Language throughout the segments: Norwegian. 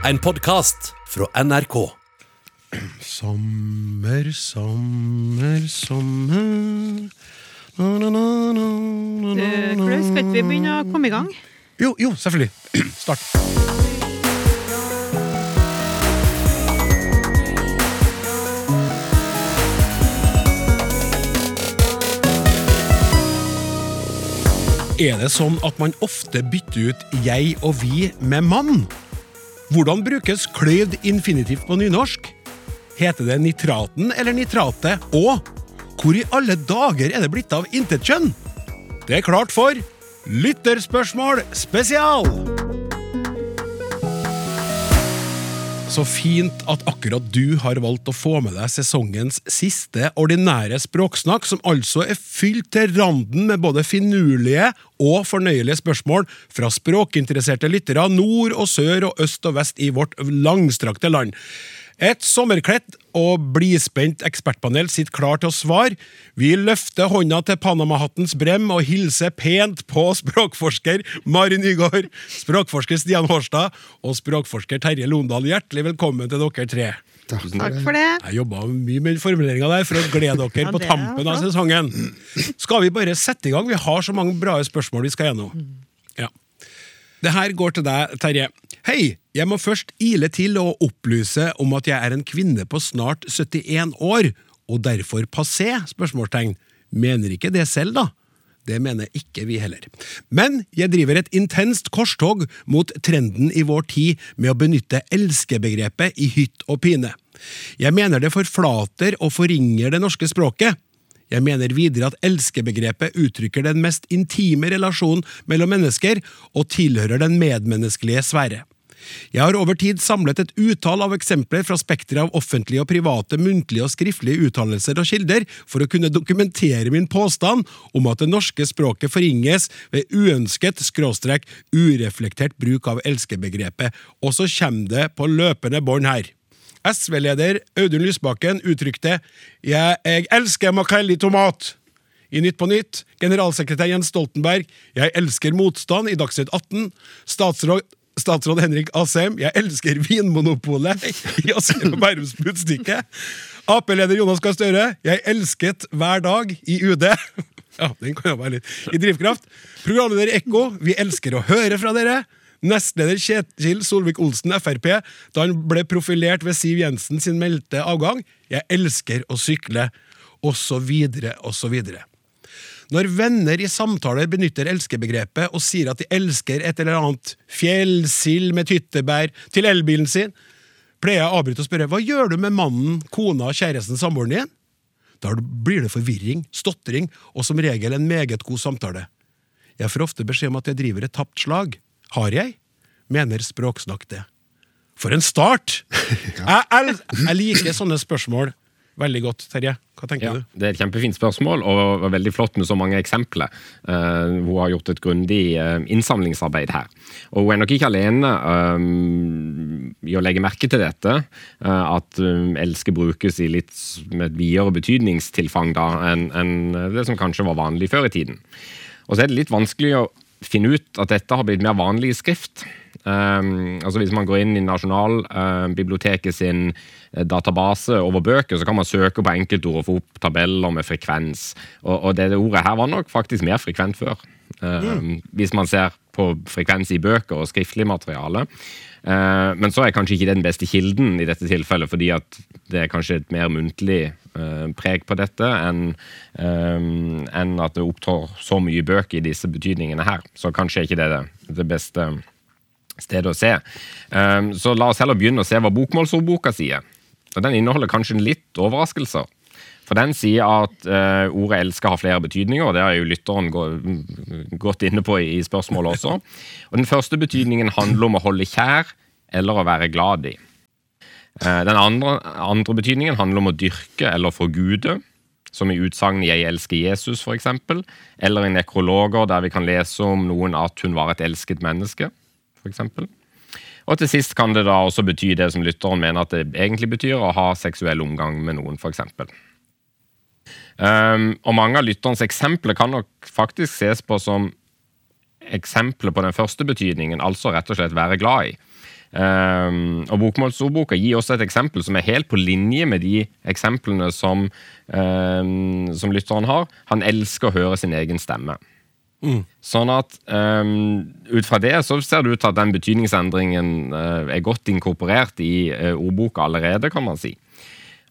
En podkast fra NRK. Sommer, sommer, sommer na, na, na, na, na, Du, Klaus, skal ikke vi begynne å komme i gang? Jo, jo, selvfølgelig. Start. Er det sånn at man ofte bytter ut jeg og vi med mann? Hvordan brukes kløyvd infinitiv på nynorsk? Heter det nitraten eller nitratet? Og hvor i alle dager er det blitt av intetkjønn? Det er klart for Lytterspørsmål spesial! Så fint at akkurat du har valgt å få med deg sesongens siste ordinære språksnakk, som altså er fylt til randen med både finurlige og fornøyelige spørsmål fra språkinteresserte lyttere nord og sør og øst og vest i vårt langstrakte land. Et sommerkledd og blidspent ekspertpanel sitter klar til å svare. Vi løfter hånda til Panamahattens brem og hilser pent på språkforsker Mari Nygaard, språkforsker Stian Hårstad og språkforsker Terje Londal. Hjertelig velkommen til dere tre. Takk for det. Jeg jobba mye med formuleringa der for å glede dere Ja, på tampen av sesongen. Skal vi bare sette i gang? Vi har så mange bra spørsmål vi skal gjennom. Ja. Det her går til deg, Terje. Hei! Jeg må først ile til og opplyse om at jeg er en kvinne på snart 71 år, og derfor passé? spørsmålstegn. Mener ikke det selv, da? Det mener ikke vi heller. Men jeg driver et intenst korstog mot trenden i vår tid med å benytte elskebegrepet i hytt og pine. Jeg mener det forflater og forringer det norske språket. Jeg mener videre at elskebegrepet uttrykker den mest intime relasjonen mellom mennesker og tilhører den medmenneskelige sfære. Jeg har over tid samlet et utall av eksempler fra spekteret av offentlige og private muntlige og skriftlige uttalelser og kilder for å kunne dokumentere min påstand om at det norske språket forringes ved uønsket skråstrek ureflektert bruk av elskebegrepet, og så kommer det på løpende bånd her. SV-leder Audun Lysbakken uttrykte jeg, 'Jeg elsker makrell i tomat'. I Nytt på Nytt, generalsekretær Jens Stoltenberg, 'Jeg elsker motstand' i Dagsnytt 18. Statsråd, statsråd Henrik Asheim, 'Jeg elsker Vinmonopolet' i Asker og Bærums Budstikke. Ap-leder Jonas Gahr Støre, 'Jeg elsket hver dag' i UD. Ja, den kan jo være litt. I Drivkraft. Programleder Ekko, 'Vi elsker å høre fra dere'. Nestleder Kjetil Solvik-Olsen, Frp, da han ble profilert ved Siv Jensen sin meldte avgang. 'Jeg elsker å sykle', så videre. Når venner i samtaler benytter elskebegrepet og sier at de elsker et eller annet fjellsild med tyttebær til elbilen sin, pleier jeg å avbryte og spørre hva gjør du med mannen, kona, kjæresten, samboeren din? Da blir det forvirring, stotring og som regel en meget god samtale. Jeg får ofte beskjed om at jeg driver et tapt slag. Har jeg? Mener Språksnakk det. For en start! Jeg, el jeg liker sånne spørsmål veldig godt, Terje. Hva tenker Ja, du? det er et kjempefint spørsmål, og veldig flott med så mange eksempler. Uh, hun har gjort et grundig uh, innsamlingsarbeid her. Og hun er nok ikke alene eh, i å legge merke til dette, uh, at um, elske brukes i litt med et videre betydningstilfang da, enn enn det som kanskje var vanlig før i tiden. Og så er det litt vanskelig å finne ut at dette har blitt mer vanlig i skrift. Um, altså Hvis man går inn i Nasjonalbiblioteket sin eh, database over bøker, så kan man søke på enkeltord og få opp tabeller med frekvens. Og, og det ordet her var nok faktisk mer frekvent før. Um, Hvis man ser på frekvens i bøker og skriftlig materiale. Eh, men så er kanskje ikke den beste kilden i dette tilfellet, fordi at det er kanskje et mer muntlig eh, preg på dette enn eh, at det opptrår så mye bøker i disse betydningene her. Så kanskje er ikke det det, det beste stedet å se. Så la oss heller begynne å se hva bokmålsordboka sier. Og Den inneholder kanskje litt overraskelser. For den sier at uh, ordet 'elsker' har flere betydninger, og det har jo lytteren gå, gått inne på i, i spørsmålet også. Og Den første betydningen handler om å holde kjær eller å være glad i. Uh, den andre, andre betydningen handler om å dyrke eller forgude, som i utsagnet 'Jeg elsker Jesus', f.eks., eller i nekrologer der vi kan lese om noen at hun var et elsket menneske, f.eks. Og til sist kan det da også bety det som lytteren mener at det egentlig betyr, å ha seksuell omgang med noen, f.eks. Um, og mange av lytterens eksempler kan nok faktisk ses på som eksempler på den første betydningen, altså rett og slett være glad i. Um, og Bokmålsordboka gir også et eksempel som er helt på linje med de eksemplene som, um, som lytteren har. Han elsker å høre sin egen stemme. Sånn at um, Ut fra det så ser det ut til at den betydningsendringen uh, er godt inkorporert i uh, ordboka allerede, kan man si.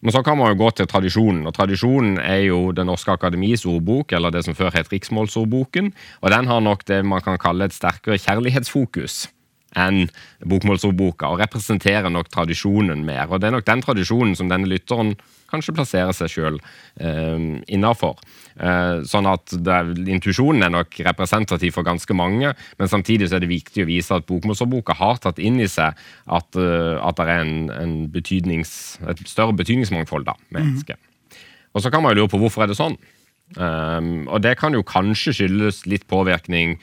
Men så kan man jo gå til tradisjonen, og tradisjonen er jo Det norske akademis ordbok, eller det som før het Riksmålsordboken, og den har nok det man kan kalle et sterkere kjærlighetsfokus enn bokmålsordboka, og representerer nok tradisjonen mer. Og det er nok den tradisjonen som denne lytteren kanskje plasserer seg sjøl eh, innafor. Eh, sånn at intuisjonen er nok representativ for ganske mange, men samtidig så er det viktig å vise at bokmålsordboka har tatt inn i seg at, uh, at det er en, en et større betydningsmangfold da, med engelske. Og så kan man jo lure på hvorfor er det sånn. Um, og det kan jo kanskje skyldes litt påvirkning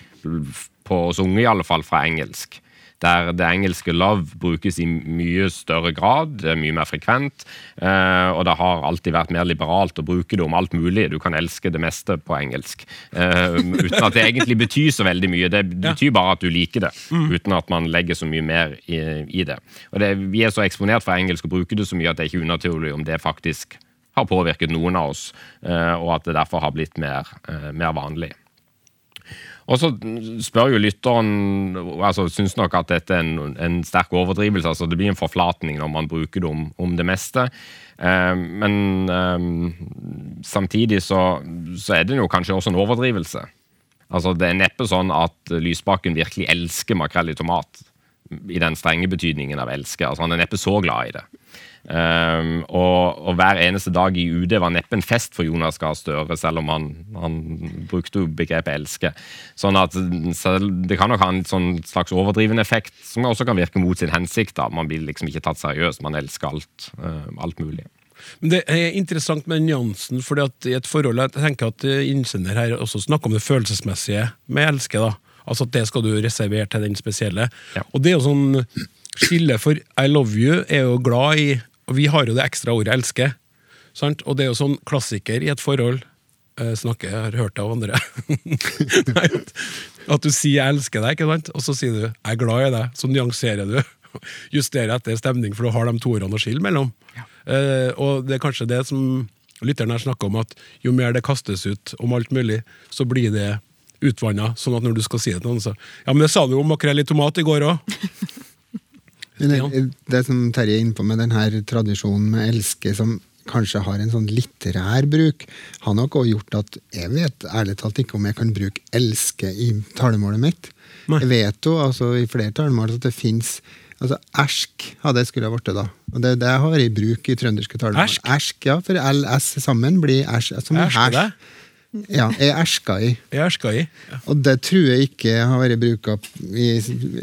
på oss unge, i alle fall, fra engelsk der det engelske love brukes i mye større grad, er mye mer frekvent. Eh, og det har alltid vært mer liberalt å bruke det om alt mulig. Du kan elske det meste på engelsk. Eh, uten at det egentlig betyr så veldig mye. Det betyr bare at du liker det, mm. uten at man legger så mye mer i, i det. Og det, Vi er så eksponert for engelsk og bruker det så mye at det er ikke unaturlig om det faktisk har påvirket noen av oss, eh, og at det derfor har blitt mer, mer vanlig. Og så spør jo lytteren altså Syns nok at dette er en, en, sterk overdrivelse. altså Det blir en forflatning når man bruker det om, om det meste. Eh, men eh, samtidig så, så, er det jo kanskje også en overdrivelse. Altså Det er neppe sånn at Lysbakken virkelig elsker makrell i tomat i den strenge betydningen av elske. Altså Han er neppe så glad i det. Um, og, og, hver eneste dag i UD var neppe en fest for Jonas Gahr Støre, selv om han, han brukte begrepet 'elske'. Sånn at Det kan nok ha en sånn slags overdrivende effekt, som også kan virke mot sin hensikt. da. Man blir liksom ikke tatt seriøst, man elsker alt, uh, alt mulig. Men Det er interessant med nyansen, fordi at i et forhold jeg tenker at innsender her også snakker om det følelsesmessige med 'elske'. da. Altså at det skal du reservere til den spesielle. Ja. Og det er jo sånn skille, for 'I love you' er jo glad i og vi har jo det ekstra ordet 'elske'. Sant? Og det er jo sånn klassiker i et forhold eh, snakker, Jeg har hørt det av andre. at du sier 'jeg elsker deg', ikke sant? og så sier du 'jeg er glad i deg'. Så nyanserer du. Justerer etter stemning, for du har de to ordene å skille mellom. Ja. Eh, og det er kanskje det som lytteren her snakker om, at jo mer det kastes ut om alt mulig, så blir det utvanna. Sånn at når du skal si det til noen, så Ja, men det sa du om makrell i tomat i går òg! Det, det som Terje er inne på med denne tradisjonen med elske, som kanskje har en sånn litterær bruk, har nok òg gjort at jeg vet ærlig talt ikke om jeg kan bruke 'elske' i talemålet mitt. Nei. Jeg vet jo altså, i flere talemål at det fins Altså, Ersk hadde jeg skulle ha blitt da. Og det, det har jeg i bruk i trønderske talemål. Ersk? Ersk, ja, For LS sammen blir æsj. Som Ersk, ja, jeg erska i. Jeg erska i. Ja. Og det tror jeg ikke har vært bruka i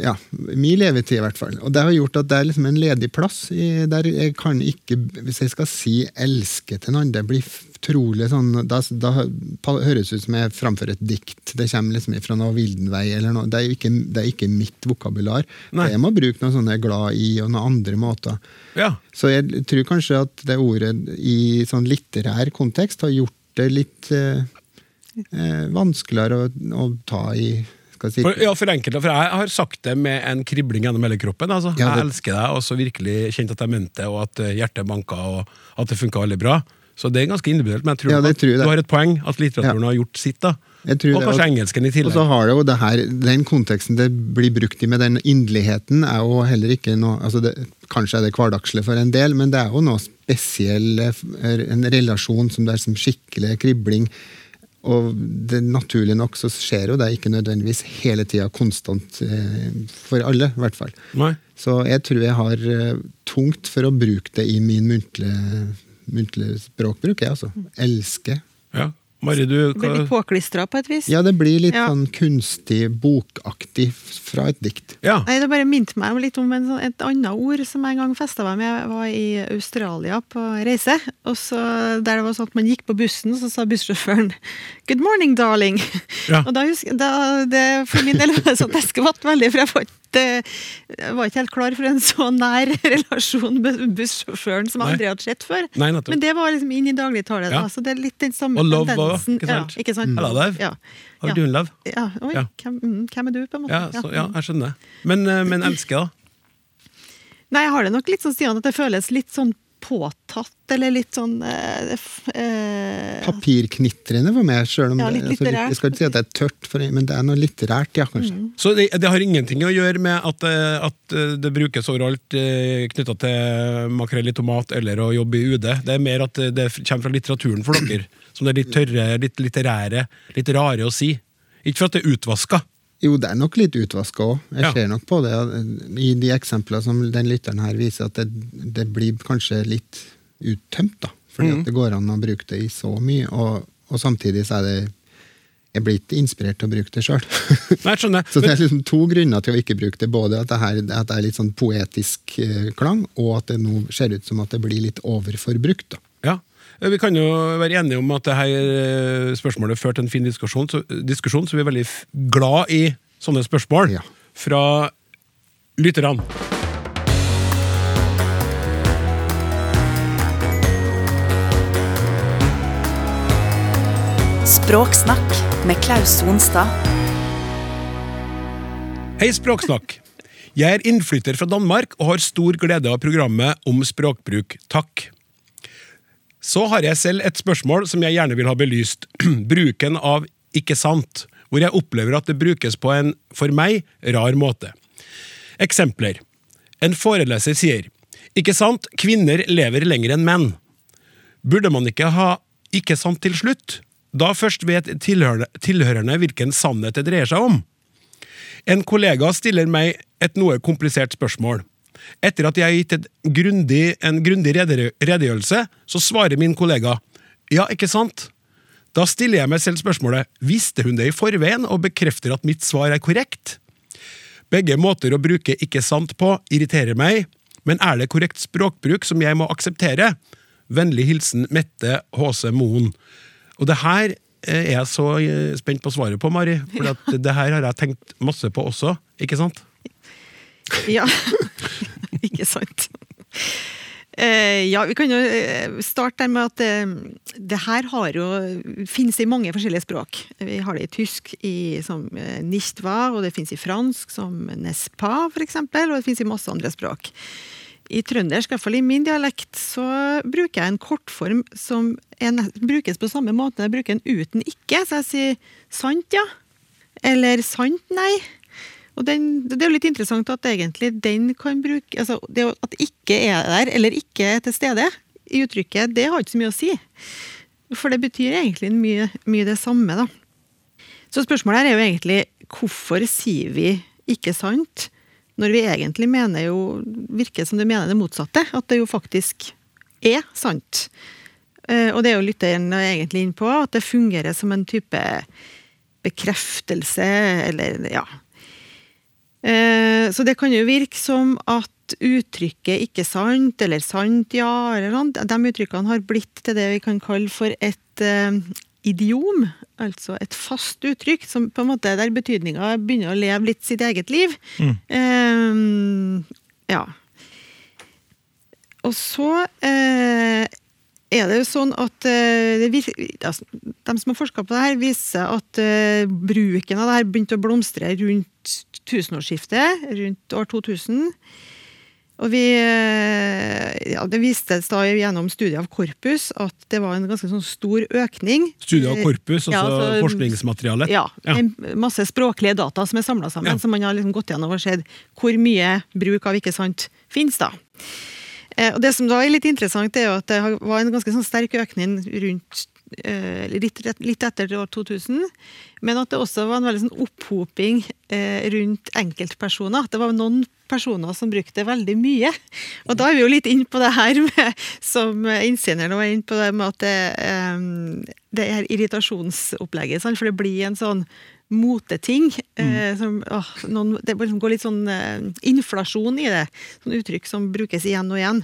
ja, min levetid, i hvert fall. Og det har gjort at det er liksom en ledig plass i, der jeg kan ikke, hvis jeg skal si 'elske' til noen, det blir trolig sånn Da, da høres det ut som jeg framfører et dikt. Det kommer liksom fra noe Vildenvei eller noe. Det er ikke, det er ikke mitt vokabular. Jeg må bruke noe sånn jeg er glad i, og noen andre måter. Ja. Så jeg tror kanskje at det ordet i sånn litterær kontekst har gjort det litt eh, eh, vanskeligere å, å, ta i si. for, Ja, for enkelte. For jeg har sagt det med en kribling gjennom hele kroppen. Altså. Ja, det... Jeg elsker deg, og så virkelig kjent at jeg mente det, og at eh, hjertet banka, og at det funka veldig bra. Så det er ganske individuelt, men jeg tror, ja, at, tror du har et poeng at litteraturen har gjort sitt. da. og kanskje og, engelsken i tillegg. Og så har det jo det her, Den konteksten det blir brukt i med den inderligheten, er jo heller ikke noe altså det, Kanskje er det hverdagslig for en del, men det er jo noe spesiell en relasjon som det er som skikkelig kribling. Og det, naturlig nok så skjer jo det ikke nødvendigvis hele tida konstant eh, for alle, i hvert fall. Nei. Så jeg tror jeg har eh, tungt for å bruke det i min muntlige, muntlige språkbruk. Jeg, altså. Elsker. Ja. Mari, du, hva... Blir litt påklistra på et vis? Ja, det blir litt ja. sånn kunstig, bokaktig fra et dikt. Ja. Nei, Det bare minte meg litt om en, sånn, et annet ord som jeg en gang festa meg med. Jeg var i Australia på reise, og så der det var sånn at man gikk på bussen, så sa bussjåføren 'good morning, darling'. Ja. Og da husker, da, det, For min del var det sånn at jeg skvatt veldig, for jeg ikke jeg var ikke helt klar for en så nær relasjon med bussjåføren som André hadde sett før. Nei, Men det var liksom inn i dagligtale. Ja. Så det er litt den samme og love tendensen. Ikke sant? Ja, ikke sant? Mm. Hello, love. Ja. How ja. love? Ja, Oi, ja. Hvem, mm, hvem, er du, på en måte? Ja, så, ja jeg skjønner. Men, eh, men elsker, da? Nei, jeg har det nok litt sånn Stian, at det føles litt sånn påtatt, eller litt sånn eh, eh, Papirknitrende for meg, sjøl om Ja, det, litt altså. Jeg skal ikke si at det er tørt, for, men det er noe litterært, ja, kanskje. Så det, det har ingenting å gjøre med at, eh, at eh, det brukes overalt eh, knytta til makrell i tomat eller å jobbe i UD. Det er mer at det kommer fra litteraturen for dere. Som det er litt tørre, litt litterære, litt rare å si. Ikke for at det er utvaska. Jo, det er nok litt utvaska òg. Jeg Ja. ser nok på det. I de eksemplene som den lytteren her viser, at det, det blir kanskje litt uttømt, da. Fordi mm. at det går an å bruke det i så mye, og, og samtidig så er det Jeg blir ikke inspirert til å bruke det sjøl. Så det er liksom to grunner til å ikke bruke det. Både at det, her, at det er litt sånn poetisk eh, klang, og at det nå ser ut som at det blir litt overforbrukt. da. Vi kan jo være enige om at dette her eh, spørsmålet førte en fin diskusjon, så, diskusjon, så vi er veldig glad i sånne spørsmål Ja. fra lytterne. Språksnakk med Klaus Sonstad. Hei, Språksnakk. Jeg er innflytter fra Danmark og har stor glede av programmet om språkbruk. Takk. Så har jeg selv et spørsmål som jeg gjerne vil ha belyst. Bruken av ikke sant, hvor jeg opplever at det brukes på en, for meg, rar måte. Eksempler. En foreleser sier ikke sant, kvinner lever lenger enn menn. Burde man ikke ha ikke sant til slutt? Da først vet tilhørende, hvilken sannhet det dreier seg om. En kollega stiller meg et noe komplisert spørsmål. Etter at jeg har gitt grundig, en grundig redegjørelse, så svarer min kollega ja, ikke sant? Da stiller jeg meg selv spørsmålet visste hun det i forveien og bekrefter at mitt svar er korrekt? Begge måter å bruke ikke sant på irriterer meg, men er det korrekt språkbruk som jeg må akseptere? Vennlig hilsen Mette H.C. Moen. Og det her eh, er jeg så eh, spent på svaret på, Mari, for at det her har jeg tenkt masse på også, ikke sant? Ja, ikke sant. Eh, ja, vi kan jo eh, starte med at eh, det her har jo, finnes i mange forskjellige språk. Vi har det i tysk i, som nichtwa, og det finnes i fransk som nespa, eksempel, og det finnes i masse andre språk. I trøndersk, i hvert fall i min dialekt, så bruker jeg en kortform som er, brukes på samme måte. Jeg bruker en uten ikke, så jeg sier sant, ja. Eller sant, nei. Og den, det er jo litt interessant at egentlig den kan bruke altså det At ikke er der, eller ikke er til stede i uttrykket, det har ikke så mye å si. For det betyr egentlig mye, mye det samme, da. Så spørsmålet her er jo egentlig hvorfor sier vi ikke sant, når vi egentlig mener jo Virker som det mener det motsatte. At det jo faktisk er sant. Eh, Og det er jo lytteren egentlig inn på, at det fungerer som en type bekreftelse, eller ja, Så det kan jo virke som at uttrykket 'ikke sant' eller 'sant ja' eller noe, de uttrykkene har blitt til det vi kan kalle for et eh, idiom. Altså et fast uttrykk som på en måte der betydninga begynner å leve litt sitt eget liv. Eh, ja. Og så eh, er det jo sånn at eh, altså, de som har forska på det her, viser at eh, bruken av det her begynte å blomstre rundt tusenårsskiftet, rundt år 2000. Og vi, eh, ja, det vistes da gjennom studiet av korpus at det var en ganske sånn stor økning. Studiet av korpus, altså Ja, altså, forskningsmateriale. Ja, Ja. en masse språklige data som er samla sammen, Ja. som man har liksom gått gjennom og sett hvor mye bruk av ikke sant finnes da. Eh, og Det som da er litt interessant, er jo at det var en ganske sånn sterk økning rundt litt, litt etter år 2000, men at det også var en veldig sånn opphoping eh, rundt enkeltpersoner. Det var noen personer som brukte veldig mye. Og da er vi jo litt inn på det her med, som innsenderen var inn på det med at det, eh, det er irritasjonsopplegget, for det blir en sånn moteting. Mm. som, åh, noen, det liksom går litt sånn eh, inflasjon i det. Sånn uttrykk som brukes igjen og igjen.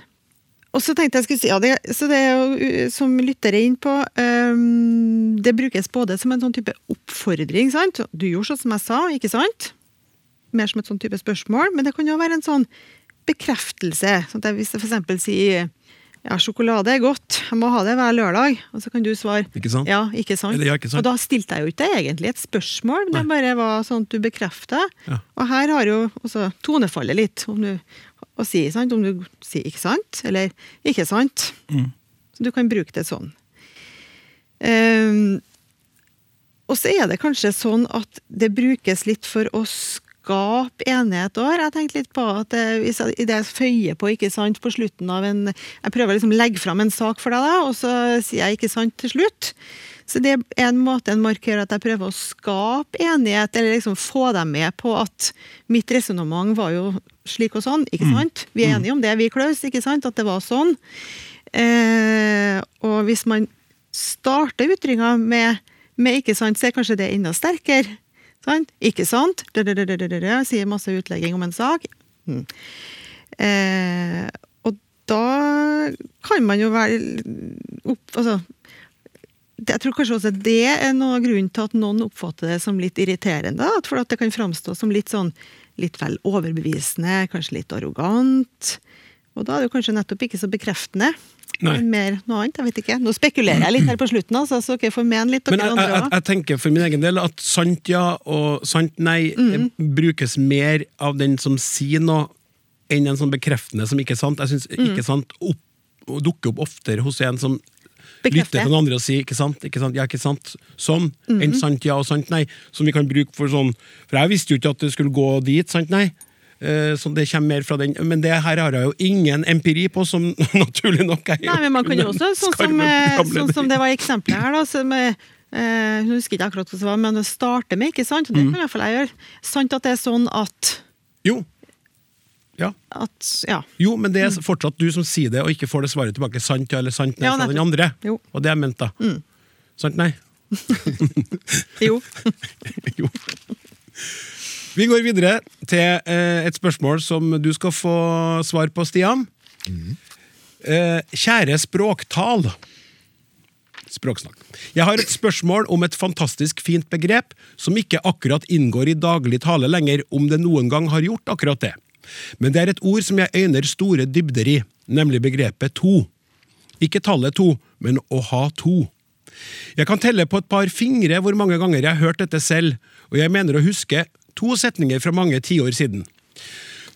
Og så tenkte jeg skulle si, ja, det, så det er jo, uh, som lytter er inn på, um, det brukes både som en sånn type oppfordring, sant? Du gjorde sånn som jeg sa, ikke sant? Mer som et sånn type spørsmål, men det kan jo være en sånn bekreftelse. Sånn at jeg, hvis jeg eksempel sier, ja, sjokolade er godt, jeg må ha det hver lørdag, og så kan du svare, Ikke sant? ja, ikke sant? Eller ja, ikke sant? Og da stilte jeg jo ikke egentlig et spørsmål, men det bare var sånn at du bekreftet. Ja. Og her har jo også tonefallet litt, om du å si, sant? om du sier ikke sant eller ikke sant. Så du kan bruke det sånn. Um, og så er det kanskje sånn at det brukes litt for å skape enighet òg. Jeg tenkte litt på at det, hvis jeg, i det jeg føyer på ikke sant, på slutten av en Jeg prøver liksom å legge fram en sak for deg, da, og så sier jeg ikke sant til slutt. Så det er en måte en markerer at jeg prøver å skape enighet, eller liksom få dem med på at mitt resonnement var jo slik og sånn, ikke sant? Vi er enige om det, vi Klaus, ikke sant? At det var sånn. Eh, og hvis man starter ytringa med, med ikke sant, så er kanskje det enda sterkere. Sant? Ikke sant? Dødødødødødø, Sier masse utlegging om en sak. Mm. Eh, og da kan man jo være opp, altså, jeg tror kanskje også det er noe av grunnen til at noen oppfatter det som litt irriterende. For at det kan framstå som litt sånn litt vel overbevisende, kanskje litt arrogant. Og da er det kanskje nettopp ikke så bekreftende. Nei. Men mer noe annet. Jeg vet ikke. Nå spekulerer jeg litt her på slutten, altså, så dere får mene litt, Men jeg, jeg, andre jeg, jeg tenker for min egen del at sant ja og sant nei Mm. eh, brukes mer av den som sier noe, enn en sånn bekreftende som ikke er sant. Jeg syns Mm. ikke sant opp, dukker opp oftere hos en som Lytter til den andre og si ikke sant, ikke sant, ja, ikke sant, sånn, Mm. enn sant ja og sant nei, som vi kan bruke for sånn For jeg visste jo ikke at det skulle gå dit, sant nei. Eh, Så det kommer mer fra den, Men det her har jeg jo ingen empiri på, som naturlig nok er Nei, men man kan jo en også, sånn som, eh, programleder. sånn som det var i eksempelet her, da, som eh, eh, husker ikke akkurat hva det var, men det starter med ikke sant? og. Det kan iallfall jeg gjøre. Sant at det er sånn at, Jo. Ja. at Ja. Jo, men det er fortsatt du som sier det, og ikke får det svaret tilbake. Sant ja eller sant nei Ja, fra den andre. Jo. Og det er ment, da. Sant nei? Jo. jo. Vi går videre til eh, et spørsmål som du skal få svar på, Stian. Eh, kjære språktal. Språksnakk. Jeg har et spørsmål om et fantastisk fint begrep som ikke akkurat inngår i daglig tale lenger, om det noen gang har gjort akkurat det. Men det er et ord som jeg øyner store dybder i, nemlig begrepet to. Ikke tallet to, men å ha to. Jeg kan telle på et par fingre hvor mange ganger jeg har hørt dette selv, og jeg mener å huske to setninger fra mange tiår siden.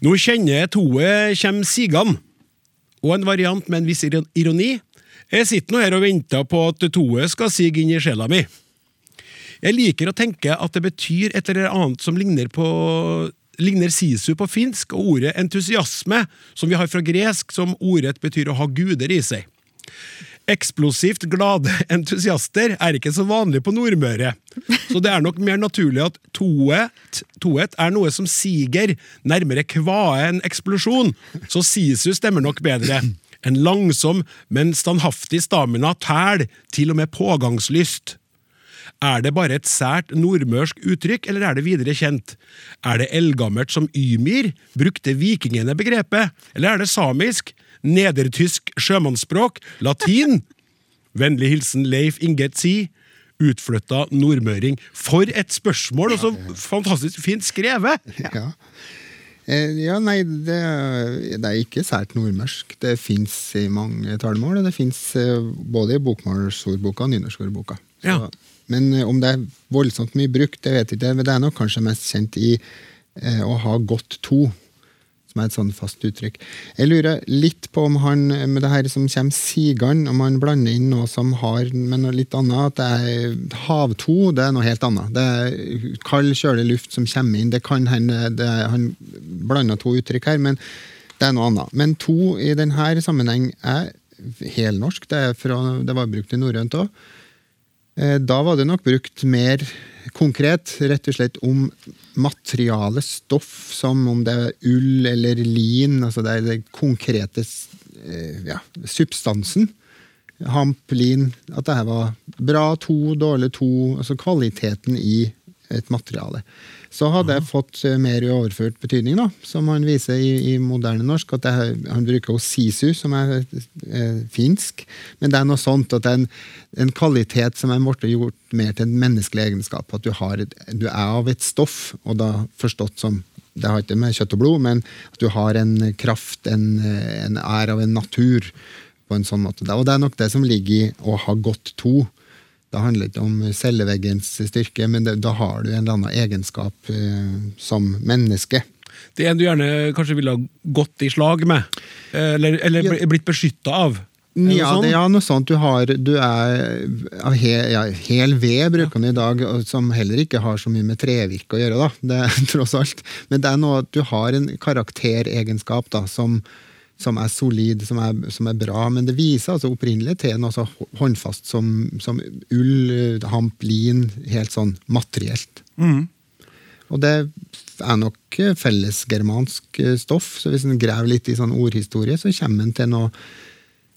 Nå kjenner jeg toet kjem sigan, og en variant med en viss ironi. Jeg sitter nå her og venter på at toet skal sige inn i sjela mi. Jeg liker å tenke at det betyr et eller annet som ligner på ligner sisu på finsk, og ordet entusiasme, som vi har fra gresk, som ordrett betyr å ha guder i seg. Eksplosivt glade entusiaster er ikke så vanlig på Nordmøre, så det er nok mer naturlig at toet, toet er noe som siger, nærmere kvae en eksplosjon, så sisu stemmer nok bedre. En langsom, men standhaftig stamina tæl, til og med pågangslyst. Er det bare et sært nordmørsk uttrykk, eller er det videre kjent? Er det eldgammelt som Ymir? Brukte vikingene begrepet? Eller er det samisk? Nedertysk sjømannsspråk? Latin? Vennlig hilsen Leif Ingetzi, Utflytta nordmøring. For et spørsmål, og så fantastisk fint skrevet! Ja. Eh, ja, nei, det, det er ikke sært nordmørsk. Det fins i mange talemål, og det fins både i bokmålsordboka og nynorskordboka. Ja. Men eh, om det er voldsomt mye brukt, det vet jeg ikke. Men det er nok kanskje mest kjent i eh, å ha gått to, som er et sånn fast uttrykk. Jeg lurer litt på om han med det her som kommer sigende, om han blander inn noe som har med noe litt annet. At det er havto, det er noe helt annet. Det er kald, kjølig luft som kommer inn. Det kan hende Han blander to uttrykk her, men det er noe annet. Men to i denne sammenheng er helnorsk. Det, det var brukt i norrønt òg. Eh, Da var det nok brukt mer konkret, rett og slett om materiale, stoff, som om det er ull eller lin. altså Det er den konkrete eh, ja, substansen. Hamp, lin. At det her var bra to, dårlig to. Altså kvaliteten i et materiale. Så hadde jeg fått eh, mer i overført betydning, da, som han viser i, i moderne norsk. at jeg, Han bruker jo sisu, som er eh, finsk, men det er noe sånt at det er en, en kvalitet som er blitt gjort mer til en menneskelig egenskap. At du, har, et- du er av et stoff, og da forstått som Det har ikke med kjøtt og blod, men at du har en kraft, en, en er av en natur, på en sånn måte. Og det er nok det som ligger i å ha gått to. Det handler ikke om celleveggens styrke, men det, da har du en eller annen egenskap eh, som menneske. Det er en du gjerne kanskje ville ha gått i slag med? Eh, Eller, eller Ja. blitt beskytta av? Ja, sånn? det er noe sånt. Du, har, du er av he, ja, hel ved, bruker man i dag, som heller ikke har så mye med trevirke å gjøre, da. Det, tross alt. Men det er noe at du har en karakteregenskap da, som, som er solid, som er, som er bra. Men det viser altså opprinnelig noe så håndfast som, som ull, hamp, lin, helt sånn materielt. Og det er nok eh, fellesgermansk eh, stoff, så hvis en graver litt i sånn ordhistorie, så kommer en til noe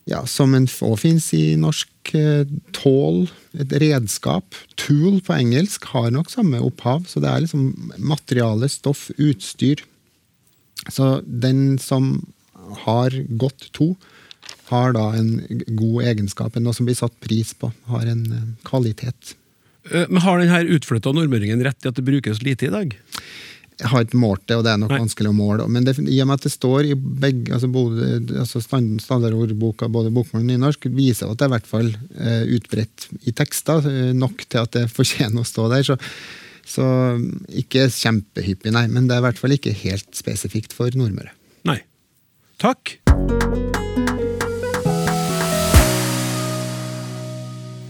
ja, som en òg fins i norsk eh, tål, et redskap. Tool på engelsk har nok samme opphav, så det er liksom materiale, stoff, utstyr. Så den som har gått to, har da en god egenskap, noe som blir satt pris på, har en eh, kvalitet. Eh, Men Har denne utflytta nordmøringen rett i at det brukes lite i dag? Jeg har ikke målt det, og det er nok Nei. vanskelig å måle. Men det, i og med at det står i begge, altså både, altså stand- standardordboka, både bokmål og nynorsk, viser at det er i hvert fall eh, utbredt i tekster, nok til at det fortjener å stå der. Så, så ikke kjempehyppig, nei, men det er i hvert fall ikke helt spesifikt for Nordmøre. Nei. Takk.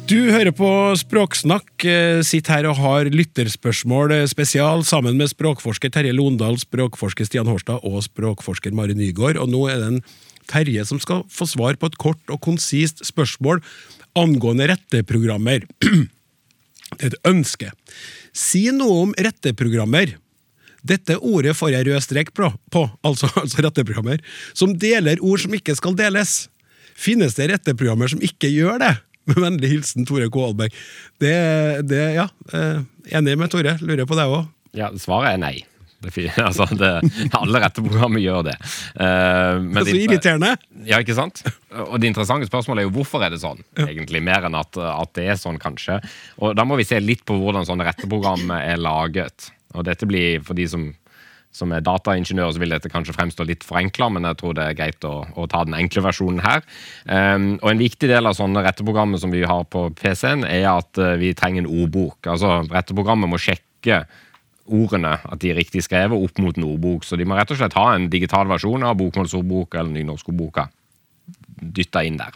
Du hører på Språksnakk, eh, sitter her og har lytterspørsmål eh, spesial sammen med språkforsker Terje Londal, språkforsker Stian Hårstad og språkforsker Mari Nygaard. Og nå er det en Terje som skal få svar på et kort og konsist spørsmål angående retteprogrammer. Det er et ønske. Si noe om retteprogrammer. Dette ordet får jeg rød strek på, på altså, altså retteprogrammer, som deler ord som ikke skal deles. Finnes det retteprogrammer som ikke gjør det? Med vennlig hilsen Tore K. Alberg. Det, det, ja, eh, Enig med Tore. Lurer på deg òg. Ja, svaret er nei. Det, er altså, det, alle retteprogrammer gjør det. Det men Så irriterende! Ja, ikke sant? Og det interessante spørsmålet er jo hvorfor er det sånn, egentlig, mer enn at, at det er sånn, kanskje. Og da må vi se litt på hvordan sånne retteprogram er laget. Og dette blir, for de som, som er dataingeniører, så vil dette kanskje fremstå litt forenkla, men jeg tror det er greit å, å ta den enkle versjonen her. Um, og en viktig del av sånne retteprogrammer som vi har på PC-en, er at eh, vi trenger en ordbok. Altså, retteprogrammet må sjekke ordene, at de er riktig skrevet, opp mot en ordbok. Så de må rett og slett ha en digital versjon av bokmålsordboka eller nynorskordboka dytta inn der.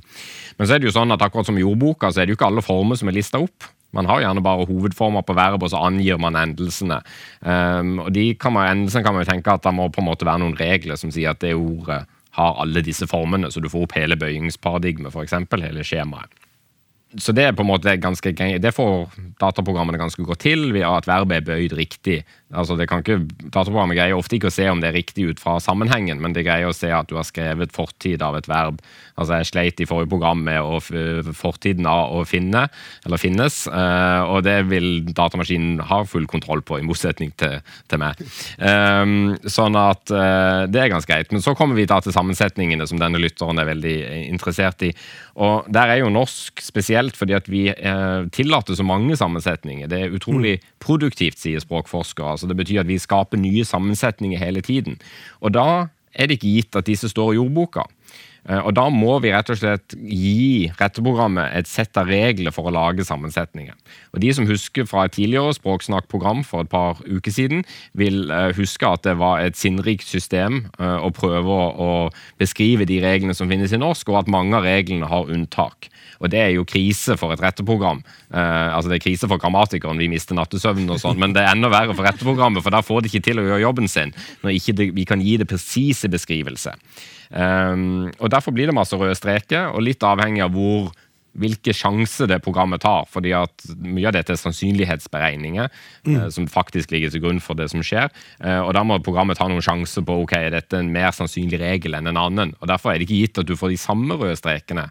Men så er det jo sånn at akkurat som i ordboka, så er det jo ikke alle former som er lista opp. Man har gjerne bare hovedformer på verb, og så angir man endelsene. Um, og de kan man, endelsene kan man jo tenke at det må på en måte være noen regler som sier at det ordet har alle disse formene, så du får opp hele bøyingsparadigmet, f.eks. hele skjemaet. Så det er på en måte ganske. Det får dataprogrammene ganske godt til ved at verbet er bøyd riktig. Altså det kan ikke, Dataprogrammet greier ofte ikke å se om det er riktig ut fra sammenhengen, men det greier å se at du har skrevet fortid av et verb. Altså Jeg sleit i forrige program med å fortiden av å finne, eller finnes, eh, og det vil datamaskinen ha full kontroll på, i motsetning til, til meg. Um, sånn at eh, det er ganske greit. Men så kommer vi da til sammensetningene som denne lytteren er veldig eh, interessert i. Og der er jo norsk spesielt fordi at vi eh, tillater så mange sammensetninger. Det er utrolig produktivt, sier språkforskere. Altså det betyr at vi skaper nye sammensetninger hele tiden. Og da er det ikke gitt at disse står i ordboka. Eh, Og da må vi rett og slett gi retteprogrammet et sett av regler for å lage sammensetninger. Og De som husker fra et tidligere språksnakkprogram for et par uker siden, vil eh, huske at det var et sinnrikt system eh, å prøve å, beskrive de reglene som finnes i norsk, og at mange av reglene har unntak. Og det er jo krise for et retteprogram. Altså Det er krise for grammatikeren, vi mister nattesøvnen og sånn, men det er enda verre for retteprogrammet, for der får de ikke til å gjøre jobben sin når ikke det, vi kan gi det presise beskrivelse. Um, og Derfor blir det masse røde streker, og litt avhengig av hvor hvilke sjanser det programmet tar. fordi at Mye av dette er sannsynlighetsberegninger eh, som faktisk ligger til grunn for det som skjer. Eh, og Da må programmet ta noen sjanser på ok, er dette en mer sannsynlig regel enn en annen. og Derfor er det ikke gitt at du får de samme røde strekene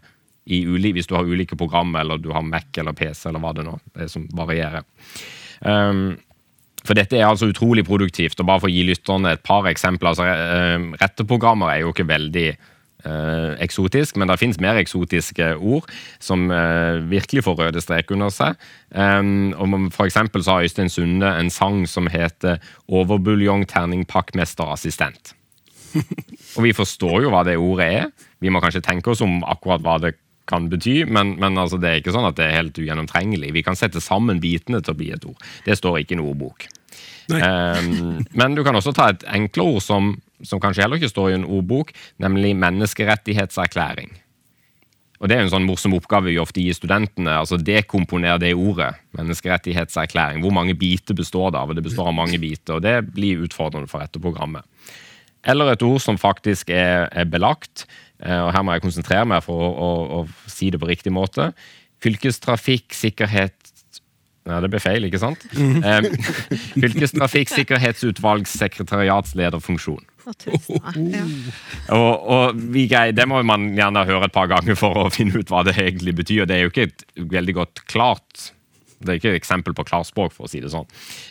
i uli, hvis du har ulike program, eller du har Mac eller PC, eller hva det nå er som varierer. Um, for dette er altså utrolig produktivt. og Bare for å gi lytterne et par eksempler. altså Retteprogrammer er jo ikke veldig eh, eksotisk, men det finnes mer eksotiske ord som eh, virkelig får røde strek under seg. Um, og for eksempel så har Øystein Sunde en sang som heter 'Overbuljong terning pakkmesterassistent'. Og vi forstår jo hva det ordet er. Vi må kanskje tenke oss om akkurat hva det kan bety, men, men altså det er ikke sånn at det er helt ugjennomtrengelig. Vi kan sette sammen bitene til å bli et ord. Det står ikke i en ordbok. Um, men du kan også ta et enklere ord som, som kanskje heller ikke står i en ordbok, nemlig menneskerettighetserklæring. Og Det er en sånn morsom oppgave vi ofte gir studentene. altså Dekomponer det ordet. Menneskerettighetserklæring. Hvor mange biter består det av? Og Det består av mange biter, og det blir utfordrende for dette programmet. Eller et ord som faktisk er, er belagt, og her må jeg konsentrere meg for å, å, å si det på riktig måte. Fylkestrafikksikkerhet Nei, det ble feil, ikke sant? Eh, Fylkestrafikksikkerhetsutvalgssekretariatslederfunksjon. Å, tusen takk. Ja. Og, og vi greier, Det må man gjerne høre et par ganger for å finne ut hva det egentlig betyr. Det er jo ikke et veldig godt klart det er ikke et eksempel på klarspråk, for å si det sånn.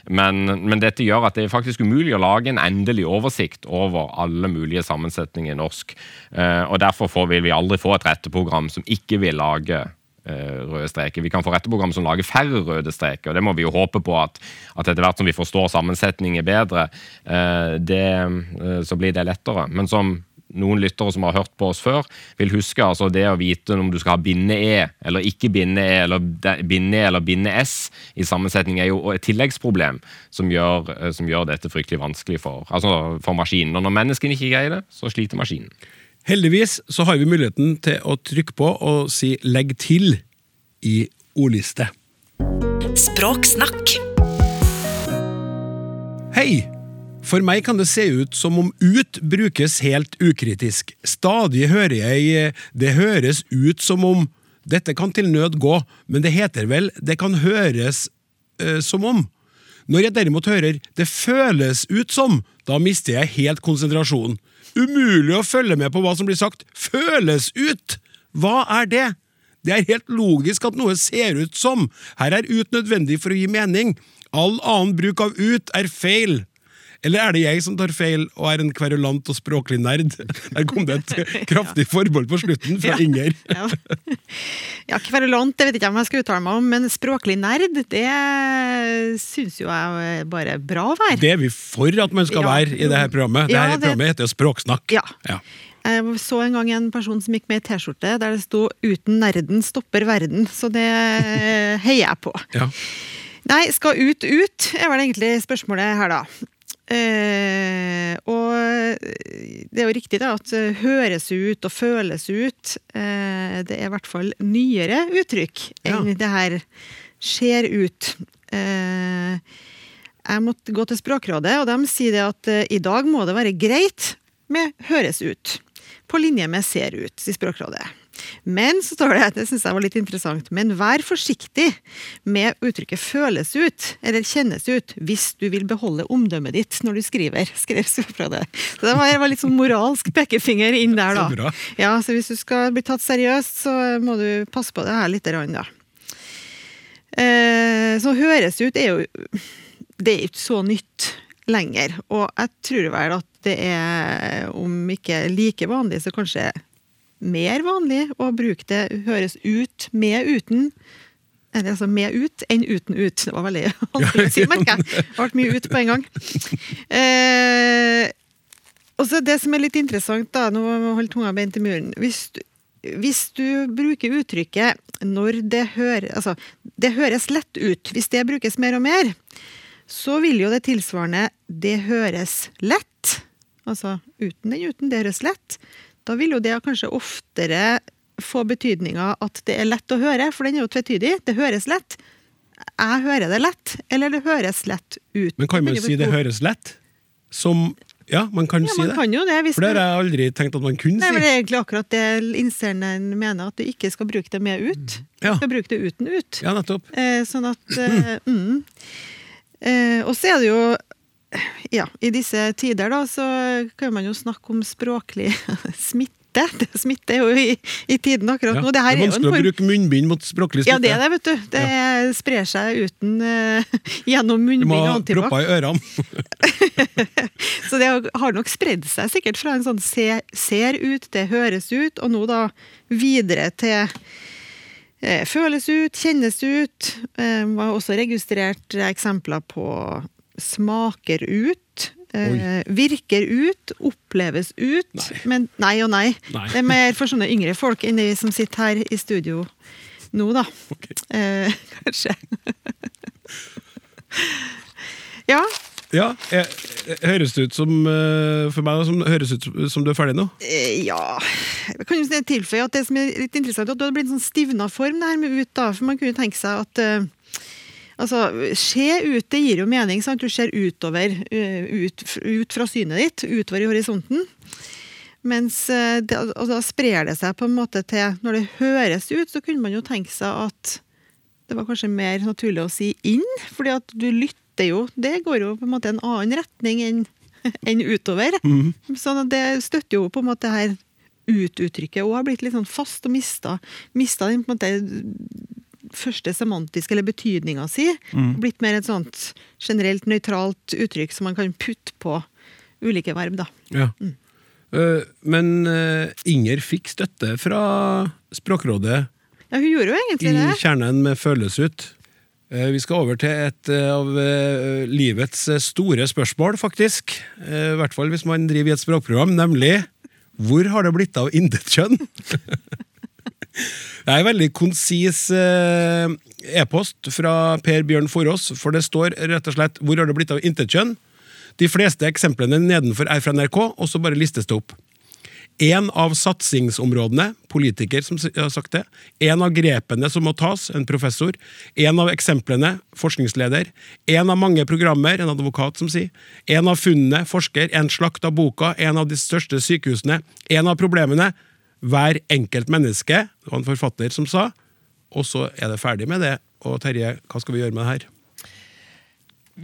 Men, men dette gjør at det er faktisk umulig å lage en endelig oversikt over alle mulige sammensetninger i norsk. Eh, og Derfor får vi, aldri få et retteprogram som ikke vil lage eh, røde streker. Vi kan få retteprogram som lager færre røde streker. og Det må vi jo håpe på at, at etter hvert som vi forstår sammensetninger bedre, eh, det, så blir det lettere. Men som noen lyttere som har hørt på oss før, vil huske altså det å vite om du skal ha binde-E eller ikke binde-E, eller binde-E eller binde-S i sammensetning, er jo et tilleggsproblem som gjør, eh, som gjør dette fryktelig vanskelig for, altså for maskinen. Og når menneskene ikke greier det, så sliter maskinen. Heldigvis så har vi muligheten til å trykke på og si 'legg til' i ordliste. Språksnakk. Hei! For meg kan det se ut som om ut brukes helt ukritisk. Stadig hører jeg eh, det høres ut som om dette kan til nød gå, men det heter vel det kan høres eh, som om. Når jeg derimot hører det føles ut som, da mister jeg helt konsentrasjonen. Umulig å følge med på hva som blir sagt. Føles ut! Hva er det? Det er helt logisk at noe ser ut som. Her er ut nødvendig for å gi mening. All annen bruk av ut er feil. Eller er det jeg som tar feil og er en kverulant og språklig nerd? Der kom det et kraftig forbehold på slutten fra Inger. Ja. ja, kverulant, det vet ikke jeg om jeg skal uttale meg om, men språklig nerd, det syns jo jeg er bare bra å være. Det er vi for at man skal Ja. være i det her programmet. Det her det- programmet heter jo Språksnakk. Ja. Ja. Jeg så en gang en person som gikk med i T-skjorte der det sto 'Uten nerden stopper verden', så det heier jeg på. Ja. Nei, skal ut ut, er vel egentlig spørsmålet her, da. Eh, og det er jo riktig da, at eh, høres ut og føles ut, eh, det er i hvert fall nyere uttrykk enn Ja. det her ser ut. Eh, jeg måtte gå til Språkrådet, og de sier det at eh, i dag må det være greit med høres ut. På linje med ser ut, sier Språkrådet. Men så står det, det syns jeg var litt interessant, men vær forsiktig med uttrykket føles ut, eller kjennes ut, hvis du vil beholde omdømmet ditt når du skriver, skrev fra det var, det var litt sånn moralsk pekefinger inn der, da. Ja, så hvis du skal bli tatt seriøst, så må du passe på det her litt, grann, da. Eh, så høres ut er jo Det er ikke så nytt lenger. Og jeg tror vel at det er, om ikke like vanlig, så kanskje mer vanlig å bruke det høres ut med uten. Eller altså med ut enn uten ut. Det var veldig vanskelig å si, merker jeg. Det ble mye ut på en gang. Eh, og så Det som er litt interessant, da, nå holde tunga beint i muren hvis du, hvis du bruker uttrykket når det hører Altså, det høres lett ut. Hvis det brukes mer og mer, så vil jo det tilsvarende 'det høres lett', altså uten den uten, det høres lett, da vil jo det kanskje oftere få betydninga at det er lett å høre, for den er jo tvetydig. Det høres lett. Jeg hører det lett, eller det høres lett ut. Men kan man si det høres lett? Som Ja, man kan Ja, si man det. kan jo det. For det har jeg aldri tenkt at man kunne Nei, men si. Det er egentlig akkurat det innsenderen mener, at du ikke skal bruke det med ut. Ja. Du skal bruke det uten ut. Ja, nettopp. Eh, sånn at eh, mm. eh, Og så er det jo Ja, i disse tider, da, så kan man jo snakke om språklig smitte. Det smitte er jo i, i tiden akkurat Ja. nå. Det Det er vanskelig å bruke munnbind mot språklig smitte. Ja, det er det, vet du. Det sprer seg uten uh, gjennom Du må ha antibac. propper i ørene. Så det har nok spredd seg sikkert fra en sånn se, ser ut, det høres ut, og nå da videre til eh, føles ut, kjennes ut. Eh, var også registrert eksempler på smaker ut. Eh, virker ut, oppleves ut. Nei. Men nei og nei. Nei. Det er mer for sånne yngre folk enn de som sitter her i studio nå, da. Okay. Eh, kanskje. Ja, Ja, jeg, jeg- høres det ut som eh, For meg som, høres ut som du er ferdig nå? eh, ja Jeg kan jo tilføye at det som er litt interessant, er at det har blitt en sånn stivna form, det her med ut, da. For man kunne tenke seg at eh, Altså, Se ut, det gir jo mening. sant? Du ser utover, eh, ut, ut fra synet ditt, utover i horisonten. Mens eh, det, og da sprer det seg på en måte til Når det høres ut, så kunne man jo tenke seg at det var kanskje mer naturlig å si inn, fordi at du lytter jo. Det går jo på en måte en annen retning enn enn utover. Sånn at det støtter jo på en måte her ut-uttrykket og har blitt litt sånn fast og mista, mista den på en måte første semantiske eller betydninga si. Blitt mer et sånt generelt nøytralt uttrykk som man kan putte på ulike verb, da. Ja. Eh, men eh, Inger fikk støtte fra Språkrådet Ja, hun gjorde jo i egentlig det. kjernen med Føles ut. Eh, Vi skal over til et av livets store spørsmål, faktisk. I hvert fall hvis man driver i et språkprogram, nemlig hvor har det blitt av intetkjønn? Det er en veldig konsis eh, e-post fra Per Bjørn Forås, for det står rett og slett 'Hvor har det blitt av intetkjønn?' De fleste eksemplene nedenfor er fra NRK, og så bare listes det opp. En av satsingsområdene, politiker som har sagt det. En av grepene som må tas, en professor. En av eksemplene, forskningsleder. En av mange programmer, en advokat som sier. En av funnene, forsker. En slakt av boka, en av de største sykehusene. En av problemene, hver enkelt menneske. Det var en forfatter som sa. Og så er det ferdig med det. Og Terje, hva skal vi gjøre med det her?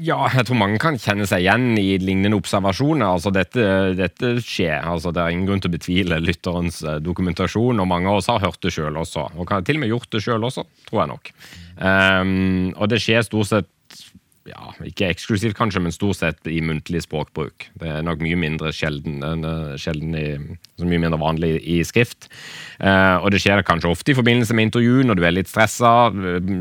Ja, jeg tror mange kan kjenne seg igjen i lignende observasjoner. Altså, dette, dette skjer. Altså, det er ingen grunn til å betvile lytterens eh, dokumentasjon, og mange av oss har hørt det sjøl også. Og kan til og med gjort det sjøl også, tror jeg nok. Um, og det skjer stort sett ja, ikke eksklusivt kanskje, men stort sett i muntlig språkbruk. Det er nok mye mindre sjelden, eh, sjelden i, mye mindre vanlig i skrift. Eh, og det skjer kanskje ofte i forbindelse med intervju, når du er litt stressa.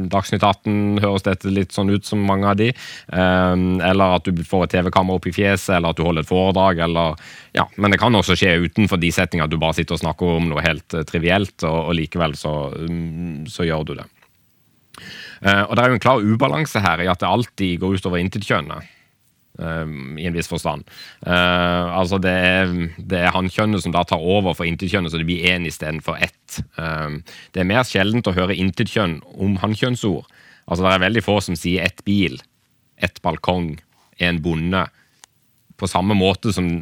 Dagsnytt 18 høres dette litt sånn ut som mange av de. Eh, eller at du får et TV-kamera opp i fjeset, eller at du holder et foredrag, eller Ja, men det kan også skje utenfor de settingene at du bare sitter og snakker om noe helt eh, trivielt, og, og likevel så, mm, så gjør du det. Eh, og det er jo en klar ubalanse her i at det alltid går utover intetkjønnet. Um, I en viss forstand. Uh, altså det er, det er hankjønnet som da tar over for intetkjønnet, så det blir én istedenfor ett. Um, det er mer sjeldent å høre intetkjønn om hankjønnsord. Altså det er veldig få som sier ett bil, ett balkong, en bonde. På samme måte som,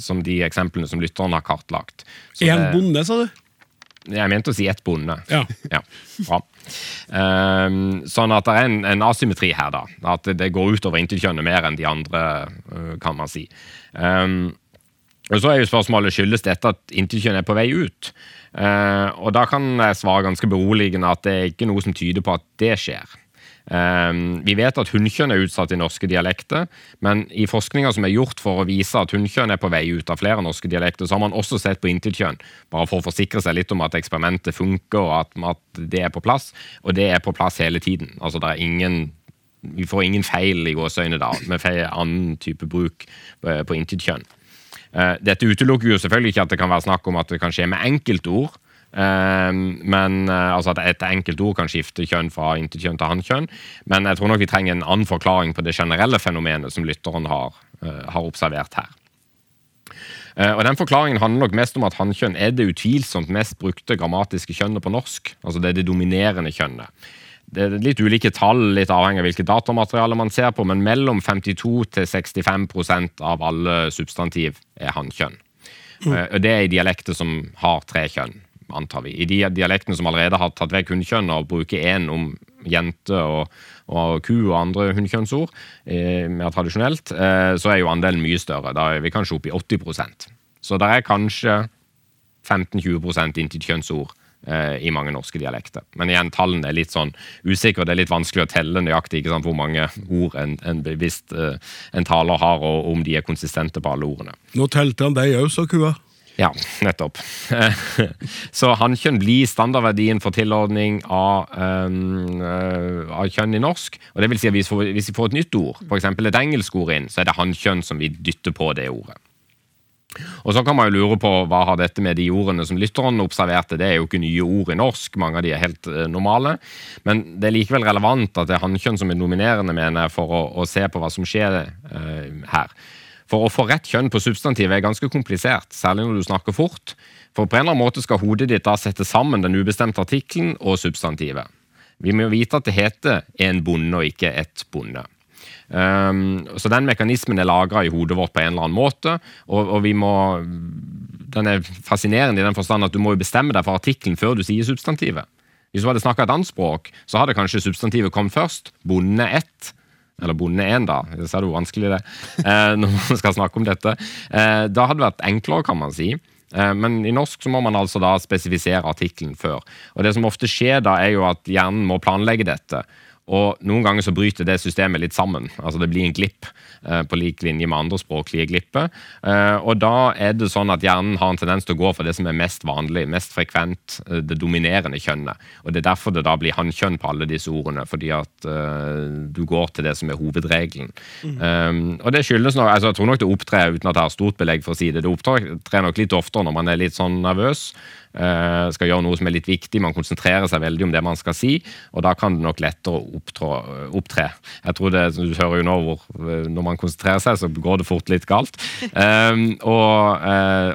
som de eksemplene som lytteren har kartlagt. Så En det- bonde, sa du? Jeg mente å si ett bonde. Ja. Ja, bra. Um, sånn at det er en, en asymmetri her, da. At det, det går utover intetkjønnet mer enn de andre, øh, kan man si. Um, og Så er jo spørsmålet skyldes dette at intetkjønn er på vei ut. Uh, og Da kan jeg svare ganske beroligende at det er ikke noe som tyder på at det skjer. Um, vi vet at hunnkjønn er utsatt i norske dialekter, men i forskninga som er gjort for å vise at hunnkjønn er på vei ut av flere norske dialekter, så har man også sett på intetkjønn, bare for å forsikre seg litt om at eksperimentet funker og at, det er på plass. Og det er på plass hele tiden. Altså det er ingen Vi får ingen feil i gåseøyne da, med feil annen type bruk på, på intetkjønn. Uh, dette utelukker jo selvfølgelig ikke at det kan være snakk om at det kan skje med enkeltord. Um, men uh, altså at Et enkelt ord kan skifte kjønn fra intetkjønn til hankjønn. Men jeg tror nok vi trenger en annen forklaring på det generelle fenomenet som lytteren har, uh, har observert her. Uh, og den Forklaringen handler nok mest om at hankjønn er det utvilsomt mest brukte grammatiske kjønnet på norsk. Altså det er det dominerende kjønnet. Det er litt ulike tall, litt avhengig av hvilket datamateriale man ser på, men mellom 52 til 65% av alle substantiv er hankjønn. Mm. Det er i dialekter som har tre kjønn antar vi. I de dialektene som allerede har tatt vekk hunnkjønn og bruker én om jente og, og ku og andre hunnkjønnsord, eh, mer tradisjonelt, eh, så er jo andelen mye større. Da er vi kanskje oppe i 80% Så det er kanskje 15-20 intetkjønnsord eh, i mange norske dialekter. Men igjen, tallene er litt sånn usikre, det er litt vanskelig å telle nøyaktig ikke sant, hvor mange ord en, en bevisst eh, en taler har, og om de er konsistente på alle ordene. Nå telte han deg òg, sa kua. Ja, nettopp. Så hannkjønn blir standardverdien for tilordning av, um, av kjønn i norsk. Og det vil si at hvis vi får et nytt ord, f.eks. et engelsk ord inn, så er det hannkjønn som vi dytter på det ordet. Og så kan man jo lure på hva har dette med de ordene som lytteren observerte. Det er jo ikke nye ord i norsk, mange av de er helt eh, normale. Men det er likevel relevant at det er hannkjønn som er dominerende, mener jeg, for å, å se på hva som skjer eh, her. For å få rett kjønn på substantivet er ganske komplisert, særlig når du snakker fort. For på en eller annen måte skal hodet ditt da sette sammen den ubestemte artikkelen og substantivet. Vi må vite at det heter en bonde og ikke ett bonde. Um, så den mekanismen er lagra i hodet vårt på en eller annen måte. Og, og, vi må Den er fascinerende i den forstand at du må jo bestemme deg for artikkelen før du sier substantivet. Hvis du hadde snakka et annet språk, så hadde kanskje substantivet kommet først. Bonde ett. Eller bonde 1, da. så ser det jo vanskelig det er eh, når man skal snakke om dette. Eh, da hadde det vært enklere, kan man si. Eh, men i norsk så må man altså da spesifisere artikkelen før. Og Det som ofte skjer da, er jo at hjernen må planlegge dette. Og noen ganger så bryter det systemet litt sammen. Altså det blir en glipp eh, på lik linje med andre språklige glipper. Eh, og da er det sånn at hjernen har en tendens til å gå for det som er mest vanlig, mest frekvent, eh, det dominerende kjønnet. Og det er derfor det da blir hannkjønn på alle disse ordene, fordi at eh, du går til det som er hovedregelen. Mm. Um, og det skyldes nok, altså Jeg tror nok det opptrer, uten at jeg har stort belegg for å si det, det opptrer nok litt oftere når man er litt sånn nervøs. Uh, skal gjøre noe som er litt viktig. Man konsentrerer seg veldig om det man skal si, og da kan det nok lettere opptrå, opptre. Jeg tror det, Du hører jo nå hvor når man konsentrerer seg, så går det fort litt galt. Um, og,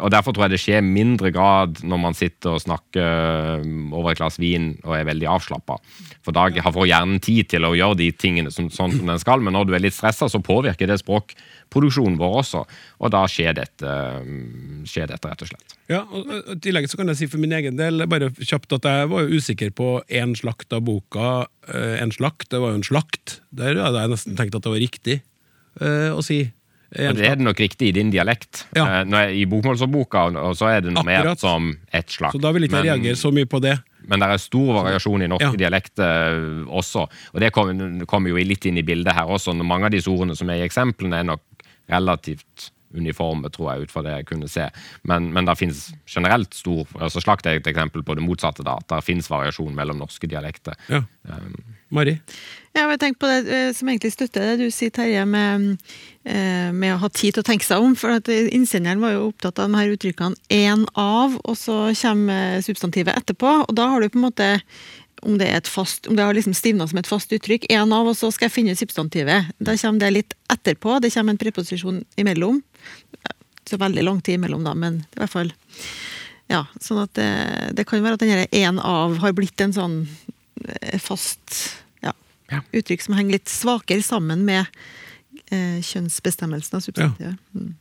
og, Derfor tror jeg det skjer mindre grad når man sitter og snakker over et glass vin og er veldig avslappa. For da får hjernen tid til å gjøre de tingene som, sånn som den skal, men når du er litt stressa, så påvirker det språkproduksjonen vår også. Og da skjer dette, skjer dette rett og slett. Ja, og I tillegg så kan jeg si for min egen del bare kjapt at jeg var jo usikker på én slakt av boka. Eh, en slakt, det var jo en slakt. Der hadde jeg nesten tenkt at det var riktig uh, å si. Og det er det nok riktig i din dialekt. Ja. Uh, I bokmålsordboka så er det noe mer som ett slakt. Så da vil ikke jeg reagere så mye på det. Men det er stor variasjon i norske ja. dialekter også. Og det kommer kom jo litt inn i bildet her også. Mange av disse ordene som er i eksemplene, er nok relativt uniforme, tror jeg, ut fra det jeg kunne se. Men, men det finnes generelt stor altså Slakt er et eksempel på det motsatte. da, at Det finnes variasjon mellom norske dialekter. Ja. Um, Mari? Ja, jeg tenker på det eh, som egentlig støtter det du sier, Terje, med, eh, med, å ha tid til å tenke seg om. For at innsenderen var jo opptatt av de her uttrykkene 'en av', og så kommer substantivet etterpå. Og da har du på en måte om det, et fast, om det har liksom stivna som et fast uttrykk. En av, og så skal jeg finne substantivet. Da kommer det litt etterpå. Det kommer en preposisjon imellom. Så veldig lang tid imellom, da, men i hvert fall Ja, sånn at det, det kan være at denne en av har blitt en sånn eh, fast ja, ja. uttrykk som henger litt svakere sammen med eh, kjønnsbestemmelsen av substantivet. Ja. Mm.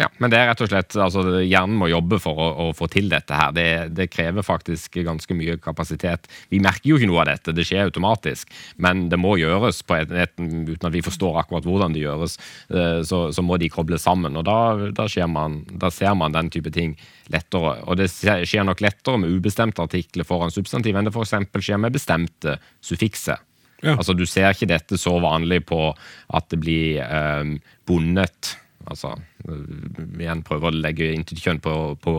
Ja, men det er rett og slett, altså Hjernen må jobbe for å, å få til dette. her. Det, det, krever faktisk ganske mye kapasitet. Vi merker jo ikke noe av dette, det skjer automatisk. Men det må gjøres på et, et, uten at vi forstår akkurat hvordan det gjøres. Eh, så, så må de kobles sammen. og da, da, man, da, ser man den type ting lettere. Og det skjer nok lettere med ubestemte artikler foran substantiv enn det f.eks. skjer med bestemte suffikser. Ja. Altså Du ser ikke dette så vanlig på at det blir eh, bundet Altså, igjen prøver å legge kjønn på, på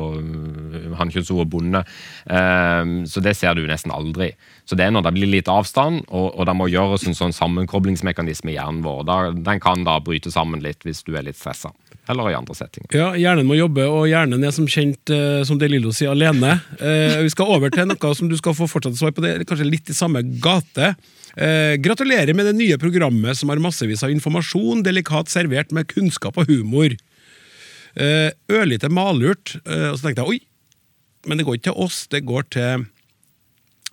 hannkjønnsordet bonde. Um, så det ser du nesten aldri. Så det er når det blir litt avstand, og, og det må gjøres en sånn sammenkoblingsmekanisme i hjernen vår. Da, den kan da bryte sammen litt hvis du er litt stressa. Eller i andre settinger. Ja, Hjernen må jobbe, og hjernen er som kjent, uh, som Delillo sier, alene. Vi skal over til noe som du skal få fortsatt svar på, det er kanskje litt i samme gate. Eh, gratulerer med det nye programmet som har massevis av informasjon, delikat servert med kunnskap og humor. Eh, ørlite malurt. Eh, og så tenkte jeg oi, men det går ikke til oss, det går til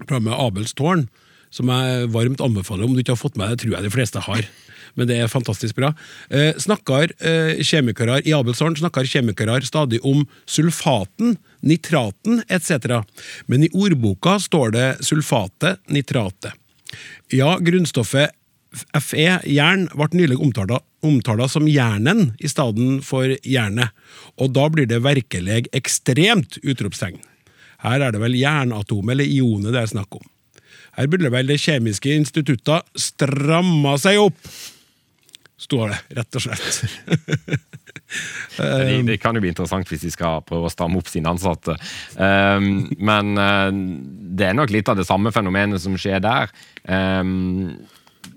programmet Abels tårn, som jeg varmt anbefaler. Om du ikke har fått med det, tror jeg de fleste har. Men det er fantastisk bra. Eh, snakker eh, kjemikere I Abelstårn snakker kjemikere stadig om sulfaten, nitraten etc. Men i ordboka står det sulfatet, nitratet. Ja, grunnstoffet Fe, jern, ble nylig omtala som jernen i stedet for jernet, og da blir det virkelig ekstremt utropstegn. Her er det vel jernatomet eller ionet det er snakk om. Her burde vel det kjemiske instituttet stramma seg opp, står det, rett og slett. det, det, kan jo bli interessant hvis de skal prøve å stramme opp sine ansatte. Um, men uh, det er nok litt av det samme fenomenet som skjer der. Um,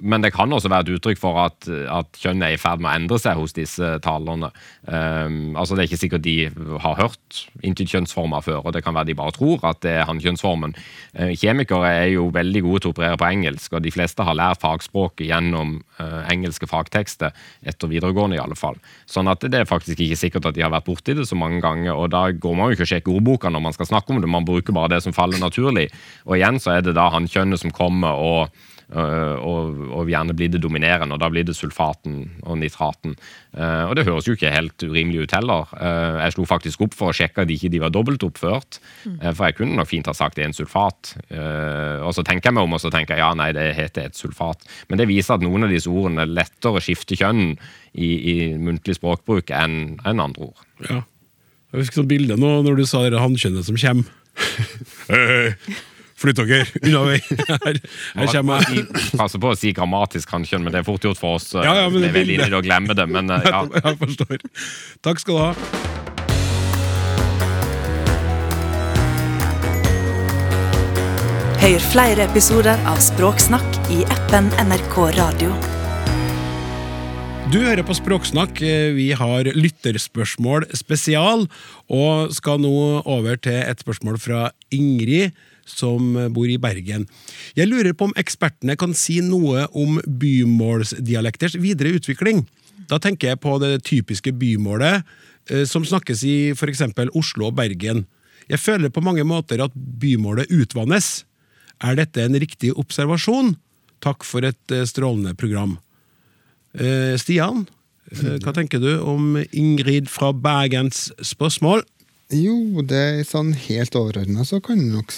men det kan også være et uttrykk for at, at kjønnet er i ferd med å endre seg hos disse talerne. Um, altså Det er ikke sikkert de har hørt interkjønnsformer før, og det kan være de bare tror at det er hannkjønnsformen. Uh, kjemikere er jo veldig gode til å operere på engelsk, og de fleste har lært fagspråket gjennom uh, engelske fagtekster, etter videregående i alle fall. Sånn at det er faktisk ikke sikkert at de har vært borti det så mange ganger, og da går man jo ikke og sjekker ordboka når man skal snakke om det, man bruker bare det som faller naturlig. Og igjen så er det da hannkjønnet som kommer og og, og gjerne blir det dominerende, og da blir det sulfaten og nitraten. Uh, og det høres jo ikke helt urimelig ut heller. Uh, jeg slo faktisk opp for å sjekke at de ikke var dobbeltoppført, uh, for jeg kunne nok fint ha sagt det er en sulfat. og så tenker jeg meg om, og så tenker jeg ja, nei, det heter et sulfat. Men det viser at noen av disse ordene lettere skifter kjønn i, i muntlig språkbruk enn en andre ord. Ja. Jeg husker sånn bilde nå når du sa det hannkjønnet som kommer. Flytt dere unna vei! Her, her kommer jeg. Passe på å si grammatisk hannkjønn, men det er fort gjort for oss. Ja, ja, men det er veldig inne i å glemme det, men uh, ja. Jeg forstår. Takk skal du ha. Hør flere episoder av Språksnakk i appen NRK Radio. Du hører på Språksnakk. Vi har lytterspørsmål spesial, og skal nå over til et spørsmål fra Ingrid, som bor i Bergen. Jeg lurer på om ekspertene kan si noe om bymålsdialekters videre utvikling. Da tenker jeg på det typiske bymålet eh, som snakkes i f.eks. Oslo og Bergen. Jeg føler på mange måter at bymålet utvannes. Er dette en riktig observasjon? Takk for et eh, strålende program. Eh, Stian, hva tenker du om Ingrid fra Bergens spørsmål? Jo, det er sånn helt overordna så kan det nok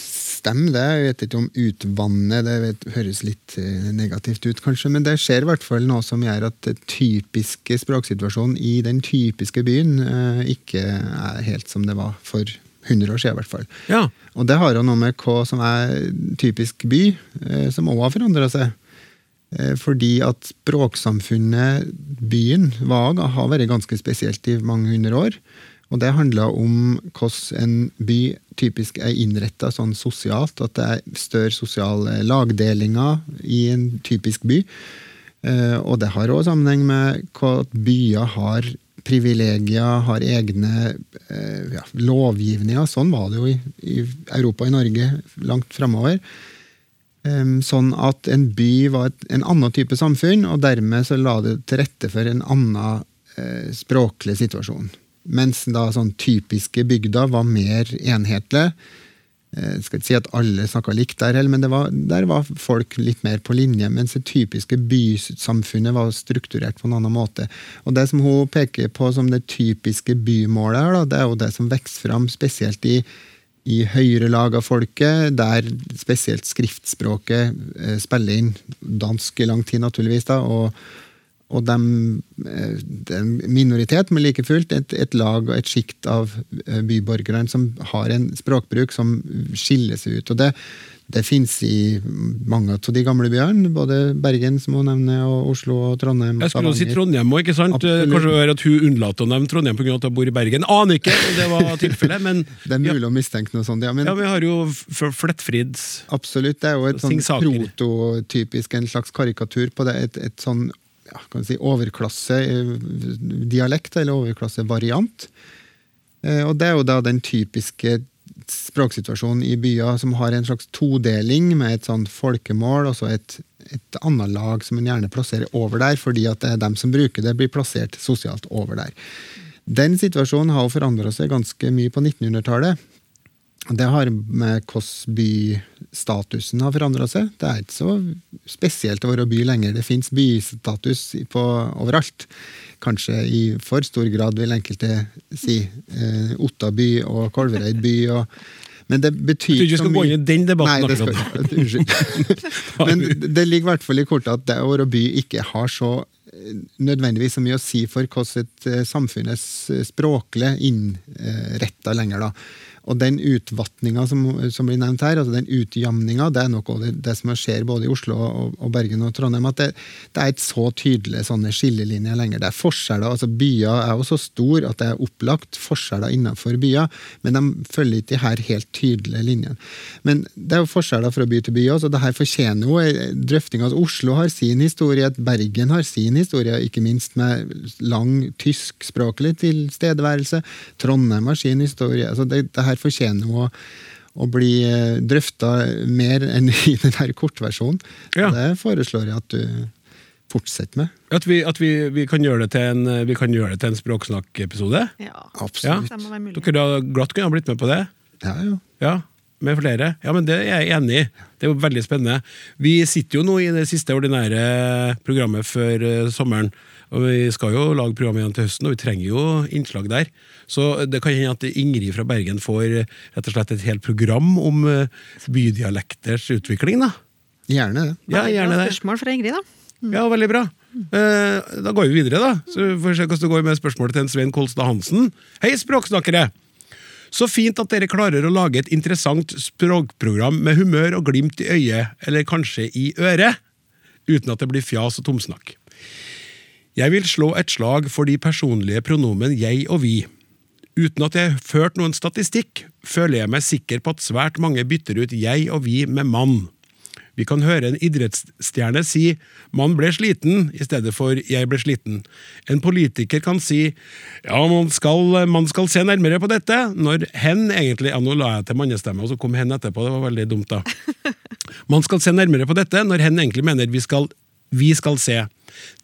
stemme, det. Jeg vet ikke om utvannet, det vet, høres litt eh, negativt ut, kanskje, men det skjer i hvert fall noe som gjør at den typiske språksituasjonen i den typiske byen eh, ikke er helt som det var for 100 år siden, i hvert fall. Ja. Og det har jo noe med hva som er typisk by, eh, som òg har forandra seg. Fordi at språksamfunnet, byen, Vaga, har vært ganske spesielt i mange hundre år. Og det handler om hvordan en by typisk er innretta sånn sosialt. At det er større sosiale lagdelinger i en typisk by. Eh, Og det har òg sammenheng med hva at byer har privilegier, har egne eh, ja, lovgivninger. Sånn var det jo i, i Europa og i Norge langt framover. Sånn at en by var en annen type samfunn, og dermed så la det til rette for en annen eh, språklig situasjon. Mens da sånn typiske bygder var mer enhetlige. Eh, Jeg skal ikke si at alle snakka likt der heller, men var, der var folk litt mer på linje. Mens det typiske bysamfunnet var strukturert på en annen måte. Og det som hun peker på som det typiske bymålet, her, da, det er jo det som vokser fram spesielt i i høyere lag av folket, der spesielt skriftspråket eh, spiller inn. Dansk i lang tid, naturligvis, da, og, og de, eh, det er en minoritet, men like fullt et, et lag og et sjikt av eh, byborgerne som har en språkbruk som skiller seg ut. og det det finnes i mange av de gamle byene, både Bergen, som hun nevner, og Oslo og Trondheim. Jeg skulle jo si Trondheim òg, ikke sant? Absolutt. Kanskje at hun unnlater å nevne Trondheim pga. at hun bor i Bergen. Aner ikke om det var tilfellet, men Det er mulig å mistenke noe sånt, ja. Men ja, vi har jo Flettfrids Absolutt. Det er jo et sånn prototypisk, en slags karikatur på det. Et, et sånn ja, kan si, overklassedialekt, eller overklassevariant. Eh, Og det er jo da den typiske språksituasjonen i byer som har en slags todeling med et sånn folkemål og så et, et annet lag som en gjerne plasserer over der, fordi at det er dem som bruker det, blir plassert sosialt over der. Den situasjonen har jo forandra seg ganske mye på 1900-tallet. Det har med hvordan bystatusen har forandra seg. Det er ikke så spesielt å være by lenger. Det fins bystatus på overalt. Kanskje i for stor grad, vil enkelte si. Eh, Otta by og Kolvereid by. Og, men det betyr Jeg tror ikke vi skal gå inn i den debatten Nei, det akkurat. Unnskyld. Men det ligger i hvert fall i kortet at det å være by ikke har så eh, nødvendigvis så mye å si for hvordan et eh, samfunn er språklig innretta lenger. da. Og den utvatninga som, som blir nevnt her, altså den utjamninga, det er nok også det, det som skjer både i Oslo og, og Bergen og Trondheim. At det, det er ikke så tydelige sånne skillelinjer lenger. Det er forskjeller. altså Byer er jo så store at det er opplagt forskjeller innenfor byer, men de følger ikke de her helt tydelige linjene. Men det er jo forskjeller fra by til by også, og det her fortjener jo drøfting. Altså Oslo har sin historie, Bergen har sin historie, ikke minst med lang tyskspråklig tilstedeværelse. Trondheim har sin historie. altså det, det her fortjener jo å, å bli drøfta mer enn i den her kortversjonen. Ja. Det foreslår jeg at du fortsetter med. At vi, at vi, vi, kan gjøre det til en, vi kan gjøre det til en språksnakkepisode? Ja. Absolutt. Det må være mulig. Dere har glatt kunne ha blitt med på det? Ja, ja. Ja, med flere? Ja, men Det er jeg enig i. Det er jo veldig spennende. Vi sitter jo nå i det siste ordinære programmet før eh, sommeren. Og Vi skal jo lage program igjen til høsten, og vi trenger jo innslag der. Så det kan hende at Ingrid fra Bergen får eh, rett og slett et helt program om eh, bydialekters utvikling. da. Gjerne det. Ja, gjerne det. Spørsmål fra Ingrid, da. Ja, veldig bra. Eh, Da går vi videre, da. Så får vi se hvordan det går med spørsmålet til en Svein Kolstad Hansen. Hei, språksnakkere! Så fint at dere klarer å lage et interessant språkprogram med humør og glimt i øyet, eller kanskje i øret, uten at det blir fjas og tomsnakk. Jeg vil slå et slag for de personlige pronomen jeg og vi. Uten at jeg har ført noen statistikk, føler jeg meg sikker på at svært mange bytter ut jeg og vi med mann. Vi kan høre en idrettsstjerne si 'man ble sliten' i stedet for 'jeg ble sliten'. En politiker kan si 'ja, man skal, man skal se nærmere på dette', når hen egentlig Ja, nå la jeg til mannestemme, og så kom hen etterpå, det var veldig dumt, da. Man skal se nærmere på dette, når hen egentlig mener vi skal, vi skal se.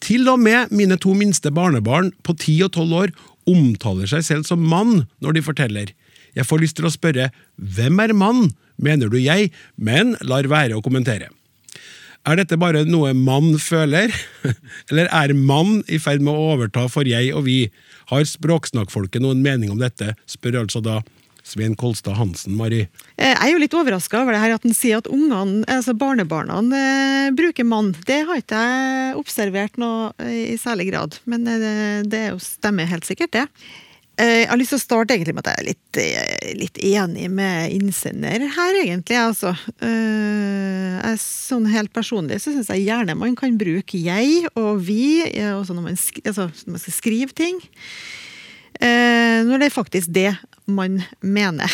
Til og med mine to minste barnebarn på ti og tolv år omtaler seg selv som mann når de forteller. Jeg får lyst til å spørre hvem er mann, mener du jeg, men lar være å kommentere. Er dette bare noe mann føler, eller er mann i ferd med å overta for jeg og vi? Har språksnakkfolket noen mening om dette, spør altså da Svein Kolstad Hansen, Mari. Eh, Jeg er jo litt overraska over det her at han sier at ungene, altså barnebarna eh, bruker mann. Det har ikke jeg observert noe eh, i særlig grad, men det, er stemmer helt sikkert, det. Jeg har lyst til å starte egentlig med at jeg er litt, litt enig med innsender her, egentlig. Altså. Jeg, sånn helt personlig så syns jeg gjerne man kan bruke jeg og vi, også når man, altså, når man skal skrive ting. Eh, når det er faktisk det man mener.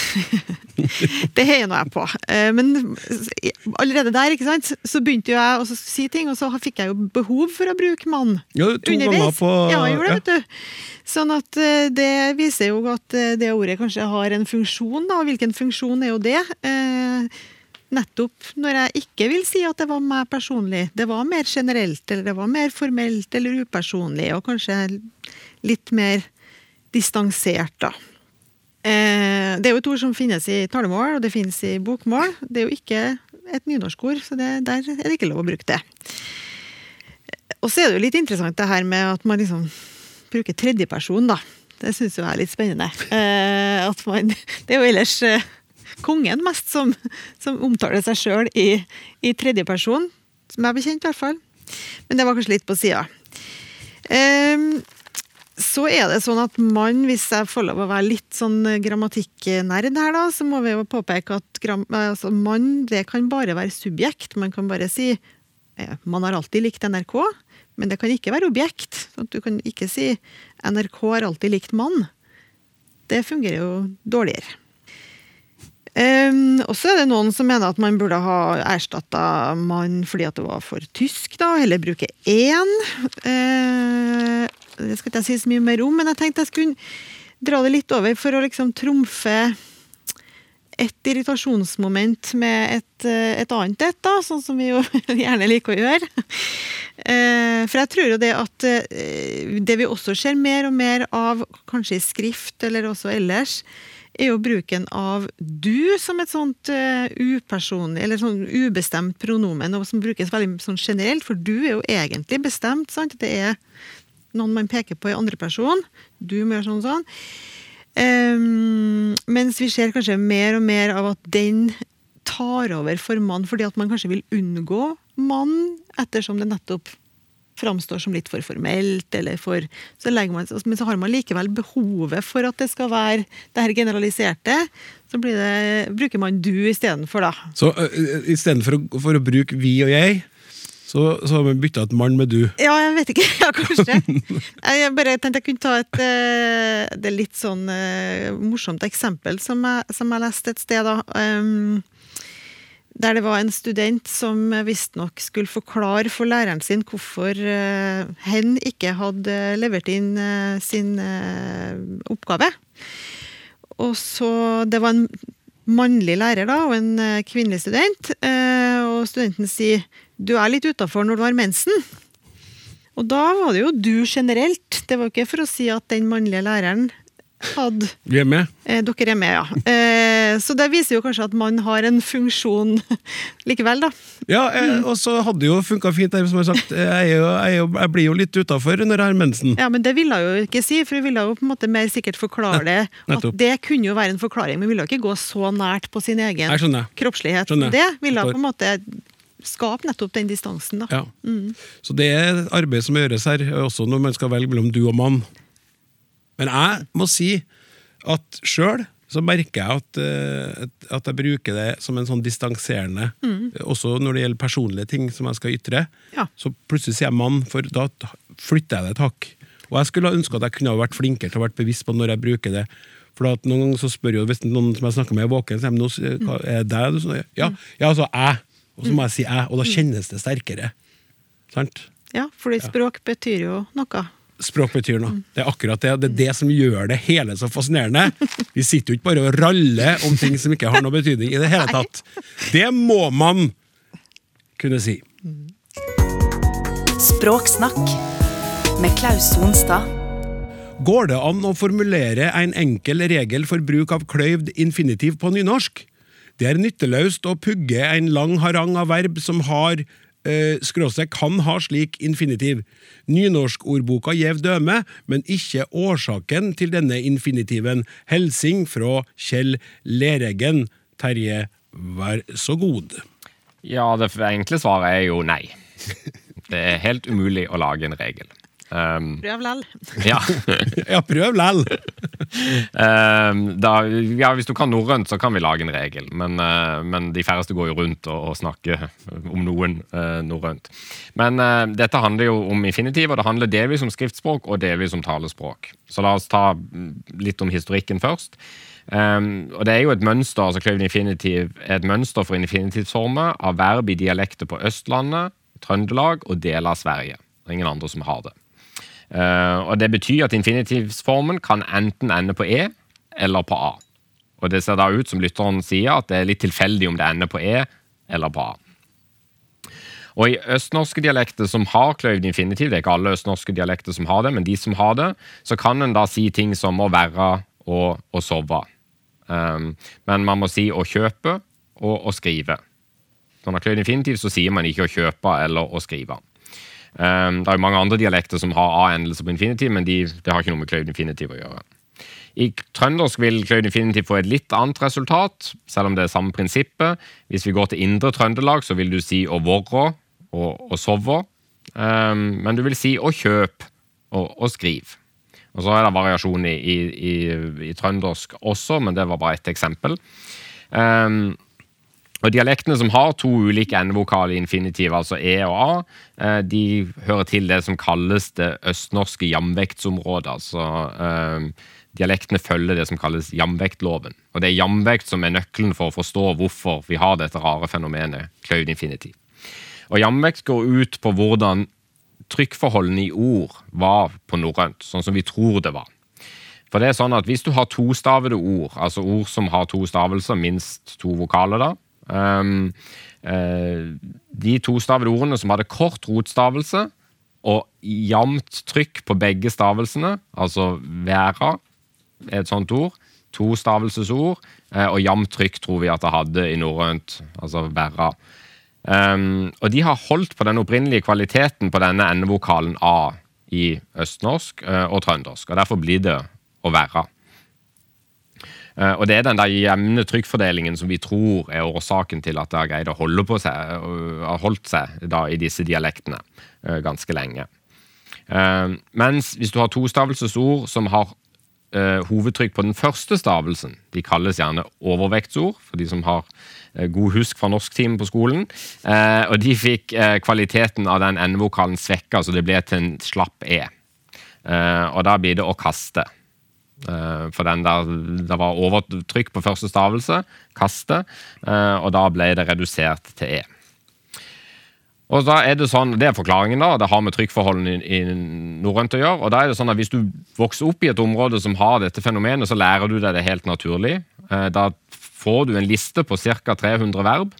det heier nå jeg på. Eh, men allerede der ikke sant, så begynte jo jeg å si ting, og så fikk jeg jo behov for å bruke mann. Ja, to ganger på Ja, jeg gjorde det, vet du. Sånn at eh, det viser jo at det ordet kanskje har en funksjon, da. Og hvilken funksjon er jo det? Eh, nettopp når jeg ikke vil si at det var meg personlig. Det var mer generelt, eller det var mer formelt eller upersonlig, og kanskje litt mer distansert, da. Eh, det er jo et ord som finnes i talemål, og det finnes i bokmål. Det er jo ikke et nynorskord, så det, der er det ikke lov å bruke det. Og så er det jo litt interessant det her med at man liksom bruker tredjeperson, da. Det syns jeg er litt spennende. Eh, at man, det er jo ellers eh, kongen mest som, som omtaler seg sjøl i, i tredjeperson, som jeg er bekjent i hvert fall. Men det var kanskje litt på sida. Eh, så er det sånn at man, hvis jeg får lov å være litt sånn grammatikknerd her, da, så må vi jo påpeke at gram, altså man, det kan bare være subjekt. Man kan bare si eh, man har alltid likt NRK, men det kan ikke være objekt. Du kan ikke si NRK har alltid likt mann. Det fungerer jo dårligere. Um, og så er det noen som mener at man burde ha erstatta mann fordi at det var for tysk, da, heller bruke én. Uh, det skal ikke jeg si så mye mer om, men jeg tenkte jeg skulle dra det litt over for å liksom trumfe et irritasjonsmoment med et, eh, et annet et, da, sånn som vi jo gjerne liker å gjøre. Eh, For jeg tror jo det at eh, det vi også ser mer og mer av, kanskje i skrift eller også ellers, er jo bruken av du som et sånt upersonlig, eller sånn ubestemt pronomen, og som brukes veldig sånn generelt, for du er jo egentlig bestemt, sant? Det er noen man peker på i andre person. Du må gjøre sånn og sånn. Um, mens vi ser kanskje mer og mer av at den tar over for mann, fordi at man kanskje vil unngå mann, ettersom det nettopp framstår som litt for formelt, eller for så man, Men så har man likevel behovet for at det skal være det her generaliserte. Så det, bruker man du istedenfor, da. Så uh, istedenfor å, for å bruke vi og jeg, så, så har vi bytta et mann med du. Ja, jeg vet ikke. Ja, kanskje. Jeg bare tenkte jeg kunne ta et eh, Det er litt sånn eh, morsomt eksempel som jeg, som jeg leste et sted. da. Um, der det var en student som visstnok skulle forklare for læreren sin hvorfor uh, hen ikke hadde levert inn sin oppgave. Og så Det var en mannlig lærer da, og en kvinnelig student. og studenten sier 'du er litt utafor når du har mensen'. Og da var det jo du generelt. Det var ikke for å si at den mannlige læreren hadde Vi er med. Eh, dere er med, ja. Eh, så det viser jo kanskje at man har en funksjon likevel, da. Ja, eh, og så hadde det jo funka fint, der, som jeg har sagt. Jeg, er jo, jeg, jo, jeg blir jo litt utafor når jeg har mensen. Ja, Men det ville jeg jo ikke si, for jeg ville jo på en måte mer sikkert forklare det. At det kunne jo være en forklaring, men ville jo ikke gå så nært på sin egen kroppslighet. Skjønner. Det ville jeg på en måte skape nettopp den distansen, da. Ja. Så det er arbeid som gjøres her, også når man skal velge mellom du og mann. Men jeg må si at sjøl så merker jeg at, eh, at jeg bruker det som en sånn distanserende, også når det gjelder personlige ting som jeg skal ytre. Ja. Så plutselig sier jeg mann, for da flytter jeg det et hakk. Og jeg skulle ha ønska at jeg kunne vært flinkere til å vært bevisst på når jeg bruker det. For at noen ganger så spør jo, Hvis noen som jeg snakker med er våken, så sier de, "Nå, er det deg? du som-" Ja, ja, altså jeg. Og så må jeg si jeg, og da kjennes det sterkere. Sant? Ja, fordi språk betyr jo noe. Språk betyr noe. Det er akkurat det. Det er det som gjør det hele så fascinerende. Vi sitter jo ikke bare og raller om ting som ikke har noe betydning i det hele tatt. Det må man kunne si. Språksnakk med Klaus Sonstad. Går det an å formulere en enkel regel for bruk av kløyvd infinitiv på nynorsk? Det er nytteløst å pugge en lang harang av verb som har eh, skråstrek kan ha slik infinitiv. Nynorskordboka gjev døme, men ikke årsaken til denne infinitiven. Helsing fra Kjell Lereggen. Terje, vær så god. Ja, det enkle svaret er jo nei. Det er helt umulig å lage en regel. Um, Prøv lell. ja. Ja, prøv lell! Um, da, ja, hvis du kan norrønt, så kan vi lage en regel, men, uh, men de færreste går jo rundt og, og snakker om noen uh, norrønt. Men uh, dette handler jo om infinitiv, og det handler delvis om skriftspråk og delvis om talespråk. Så la oss ta mm, litt om historikken først. Um, og det er jo et mønster, altså Kløven infinitiv er et mønster for infinitivsformer av verb i dialekter på Østlandet, Trøndelag og deler av Sverige. Det er ingen andre som har det. Eh, og Det betyr at infinitivsformen kan enten ende på e eller på a. Og Det ser da ut som lytteren sier, at det er litt tilfeldig om det ender på e eller på a. Og I østnorske dialekter som har kløyvd infinitiv, det er ikke alle østnorske dialekter som har det, men de som har det, så kan en da si ting som å være og å sove. Um, men man må si å kjøpe og å skrive. Når man har kløyvd infinitiv, så sier man ikke å kjøpe eller å skrive. Um, det er jo mange andre dialekter som har a-endelse på infinitiv, men de, det har ikke noe med kløyvd infinitiv å gjøre. I trøndersk vil kløyvd infinitiv få et litt annet resultat, selv om det er samme prinsippet. Hvis vi går til indre Trøndelag, så vil du si å vorre og å sove. Um, men du vil si å kjøp og, og skriv. Og så er det variasjon i, i, i, i trøndersk også, men det var bare ett eksempel. Um, og Dialektene som har to ulike endevokaler i infinitiv, altså e og a, eh, de hører til det som kalles det østnorske jamvektsområdet. altså eh, Dialektene følger det som kalles jamvektloven. Og Det er jamvekt som er nøkkelen for å forstå hvorfor vi har dette rare fenomenet cloud infinitiv. Og Jamvekt går ut på hvordan trykkforholdene i ord var på norrønt, sånn som vi tror det var. For det er sånn at Hvis du har tostavede ord, altså ord som har to stavelser, minst to vokaler, da um, uh, De to ordene som hadde kort rotstavelse og jevnt trykk på begge stavelsene, altså væra er et sånt ord, tostavelsesord, uh, og jevnt trykk tror vi at det hadde i norrønt, altså væra. Um, og de har holdt på den opprinnelige kvaliteten på denne endevokalen A i østnorsk uh, og trøndersk, og derfor blir det å være. Eh, og det er den der jevne trykkfordelingen som vi tror er årsaken til at det har greid å holde på seg, har holdt seg da i disse dialektene eh, ganske lenge. Eh, mens hvis du har tostavelsesord som har hovedtrykk på den første stavelsen, de kalles gjerne overvektsord, for de som har god husk fra norsktimen på skolen, og de fikk kvaliteten av den endevokalen svekka, så det ble til en slapp e. Og da blir det å kaste. Eh, for den der, det var overtrykk på første stavelse, kaste, eh, og da ble det redusert til e. Og da er Det sånn, det er forklaringen, da, det har med trykkforholdene i, i norrønt å gjøre. og da er det sånn at Hvis du vokser opp i et område som har dette fenomenet, så lærer du deg det helt naturlig. Eh, Da får du en liste på ca. 300 verb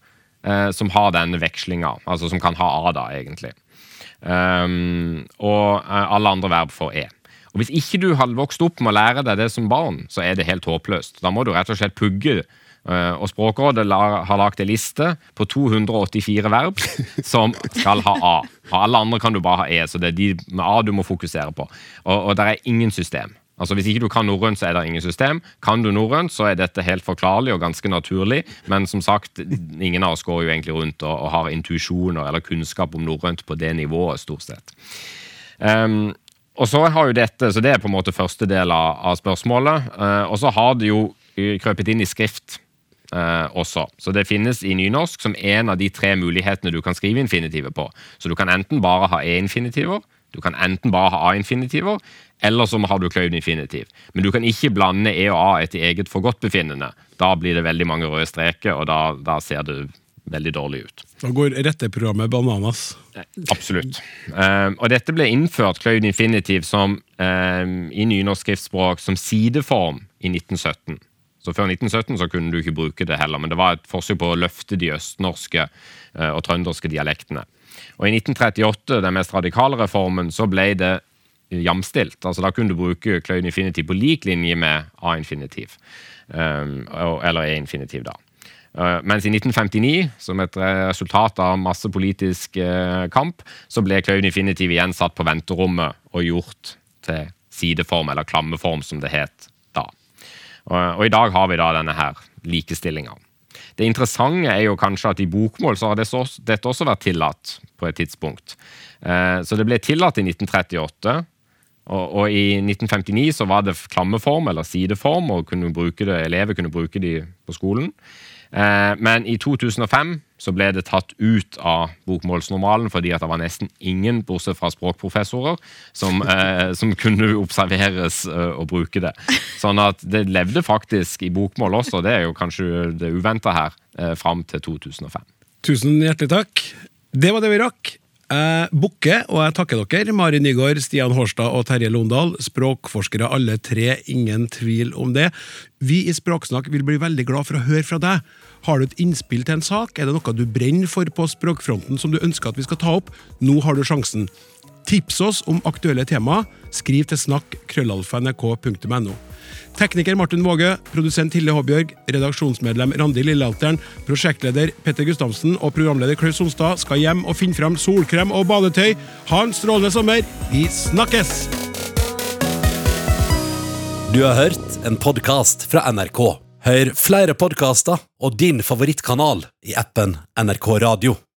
som har denne vekslinga, altså som kan ha a, da, egentlig. Um, og alle andre verb får e. Og Hvis ikke du har vokst opp med å lære deg det som barn, så er det helt håpløst. Da må du rett og slett pugge. eh, Og Språkrådet har lagd en liste på 284 verb som skal ha A. Og alle andre kan du bare ha E, så det er de med A du må fokusere på. Og, og det er ingen system. Altså Hvis ikke du kan norrønt, så er det ingen system. Kan du norrønt, så er dette helt forklarlig og ganske naturlig. Men som sagt, ingen av oss går jo egentlig rundt og, og har intuisjoner eller kunnskap om norrønt på det nivået, stort sett. Um, og så har jo dette, så Det er på en måte første del av, av spørsmålet. Eh, og så har det jo eh, krøpet inn i skrift eh, også. Så det finnes i nynorsk som en av de tre mulighetene du kan skrive infinitivet på. Så du kan enten bare ha e-infinitiver, du kan enten bare ha a-infinitiver, eller så har du kløyvd infinitiv. Men du kan ikke blande e og a etter eget forgodtbefinnende. Da blir det veldig mange røde streker, og da, da ser det veldig dårlig ut. Da går retteprogrammet bananas. Absolutt. Eh, og dette ble innført Cloud infinitiv som, eh, i nynorsk skriftspråk som sideform i 1917. Så Før 1917 så kunne du ikke bruke det heller, men det var et forsøk på å løfte de østnorske eh, og trønderske dialektene. Og I 1938, den mest radikale reformen, så ble det jamstilt. Altså Da kunne du bruke Cloud infinitiv på lik linje med a-infinitiv. eh, eller e-infinitiv, da. Uh, mens i 1959, som et resultat av masse politisk uh, kamp, så ble Klaun infinitiv igjen satt på venterommet og gjort til sideform, eller klammeform, som det het da. Uh, og i dag har vi da denne her likestillinga. Det interessante er jo kanskje at i bokmål så har dette også vært tillatt på et tidspunkt. Så det ble tillatt i 1938. Og, i 1959 så var det klammeform eller sideform, og elever kunne bruke de på skolen. Eh, men i 2005 så ble det tatt ut av bokmålsnormalen fordi at det var nesten ingen, bortsett fra språkprofessorer, som, eh, som kunne observeres eh, og bruke det. Sånn at det levde faktisk i bokmål også, det er jo kanskje det uventa her, eh, fram til 2005. Tusen hjertelig takk. Det var det vi rakk. Jeg bukker, og jeg takker dere, Mari Nygaard, Stian Hårstad og Terje Londal. Språkforskere alle tre, ingen tvil om det. Vi i Språksnakk vil bli veldig glad for å høre fra deg. Har du et innspill til en sak? Er det noe du brenner for på språkfronten som du ønsker at vi skal ta opp? Nå har du sjansen. Tips oss om aktuelle tema. Skriv til snakk krøllalfa.nrk.no. Tekniker Martin Våge, produsent Hilde Håbjørg, redaksjonsmedlem Randi Lillealteren, prosjektleder Petter Gustavsen og programleder Klaus Sonstad skal hjem og finne fram solkrem og badetøy. Ha en strålende sommer. Vi snakkes! Du har hørt en podkast fra NRK. Hør flere podkaster og din favorittkanal i appen NRK Radio.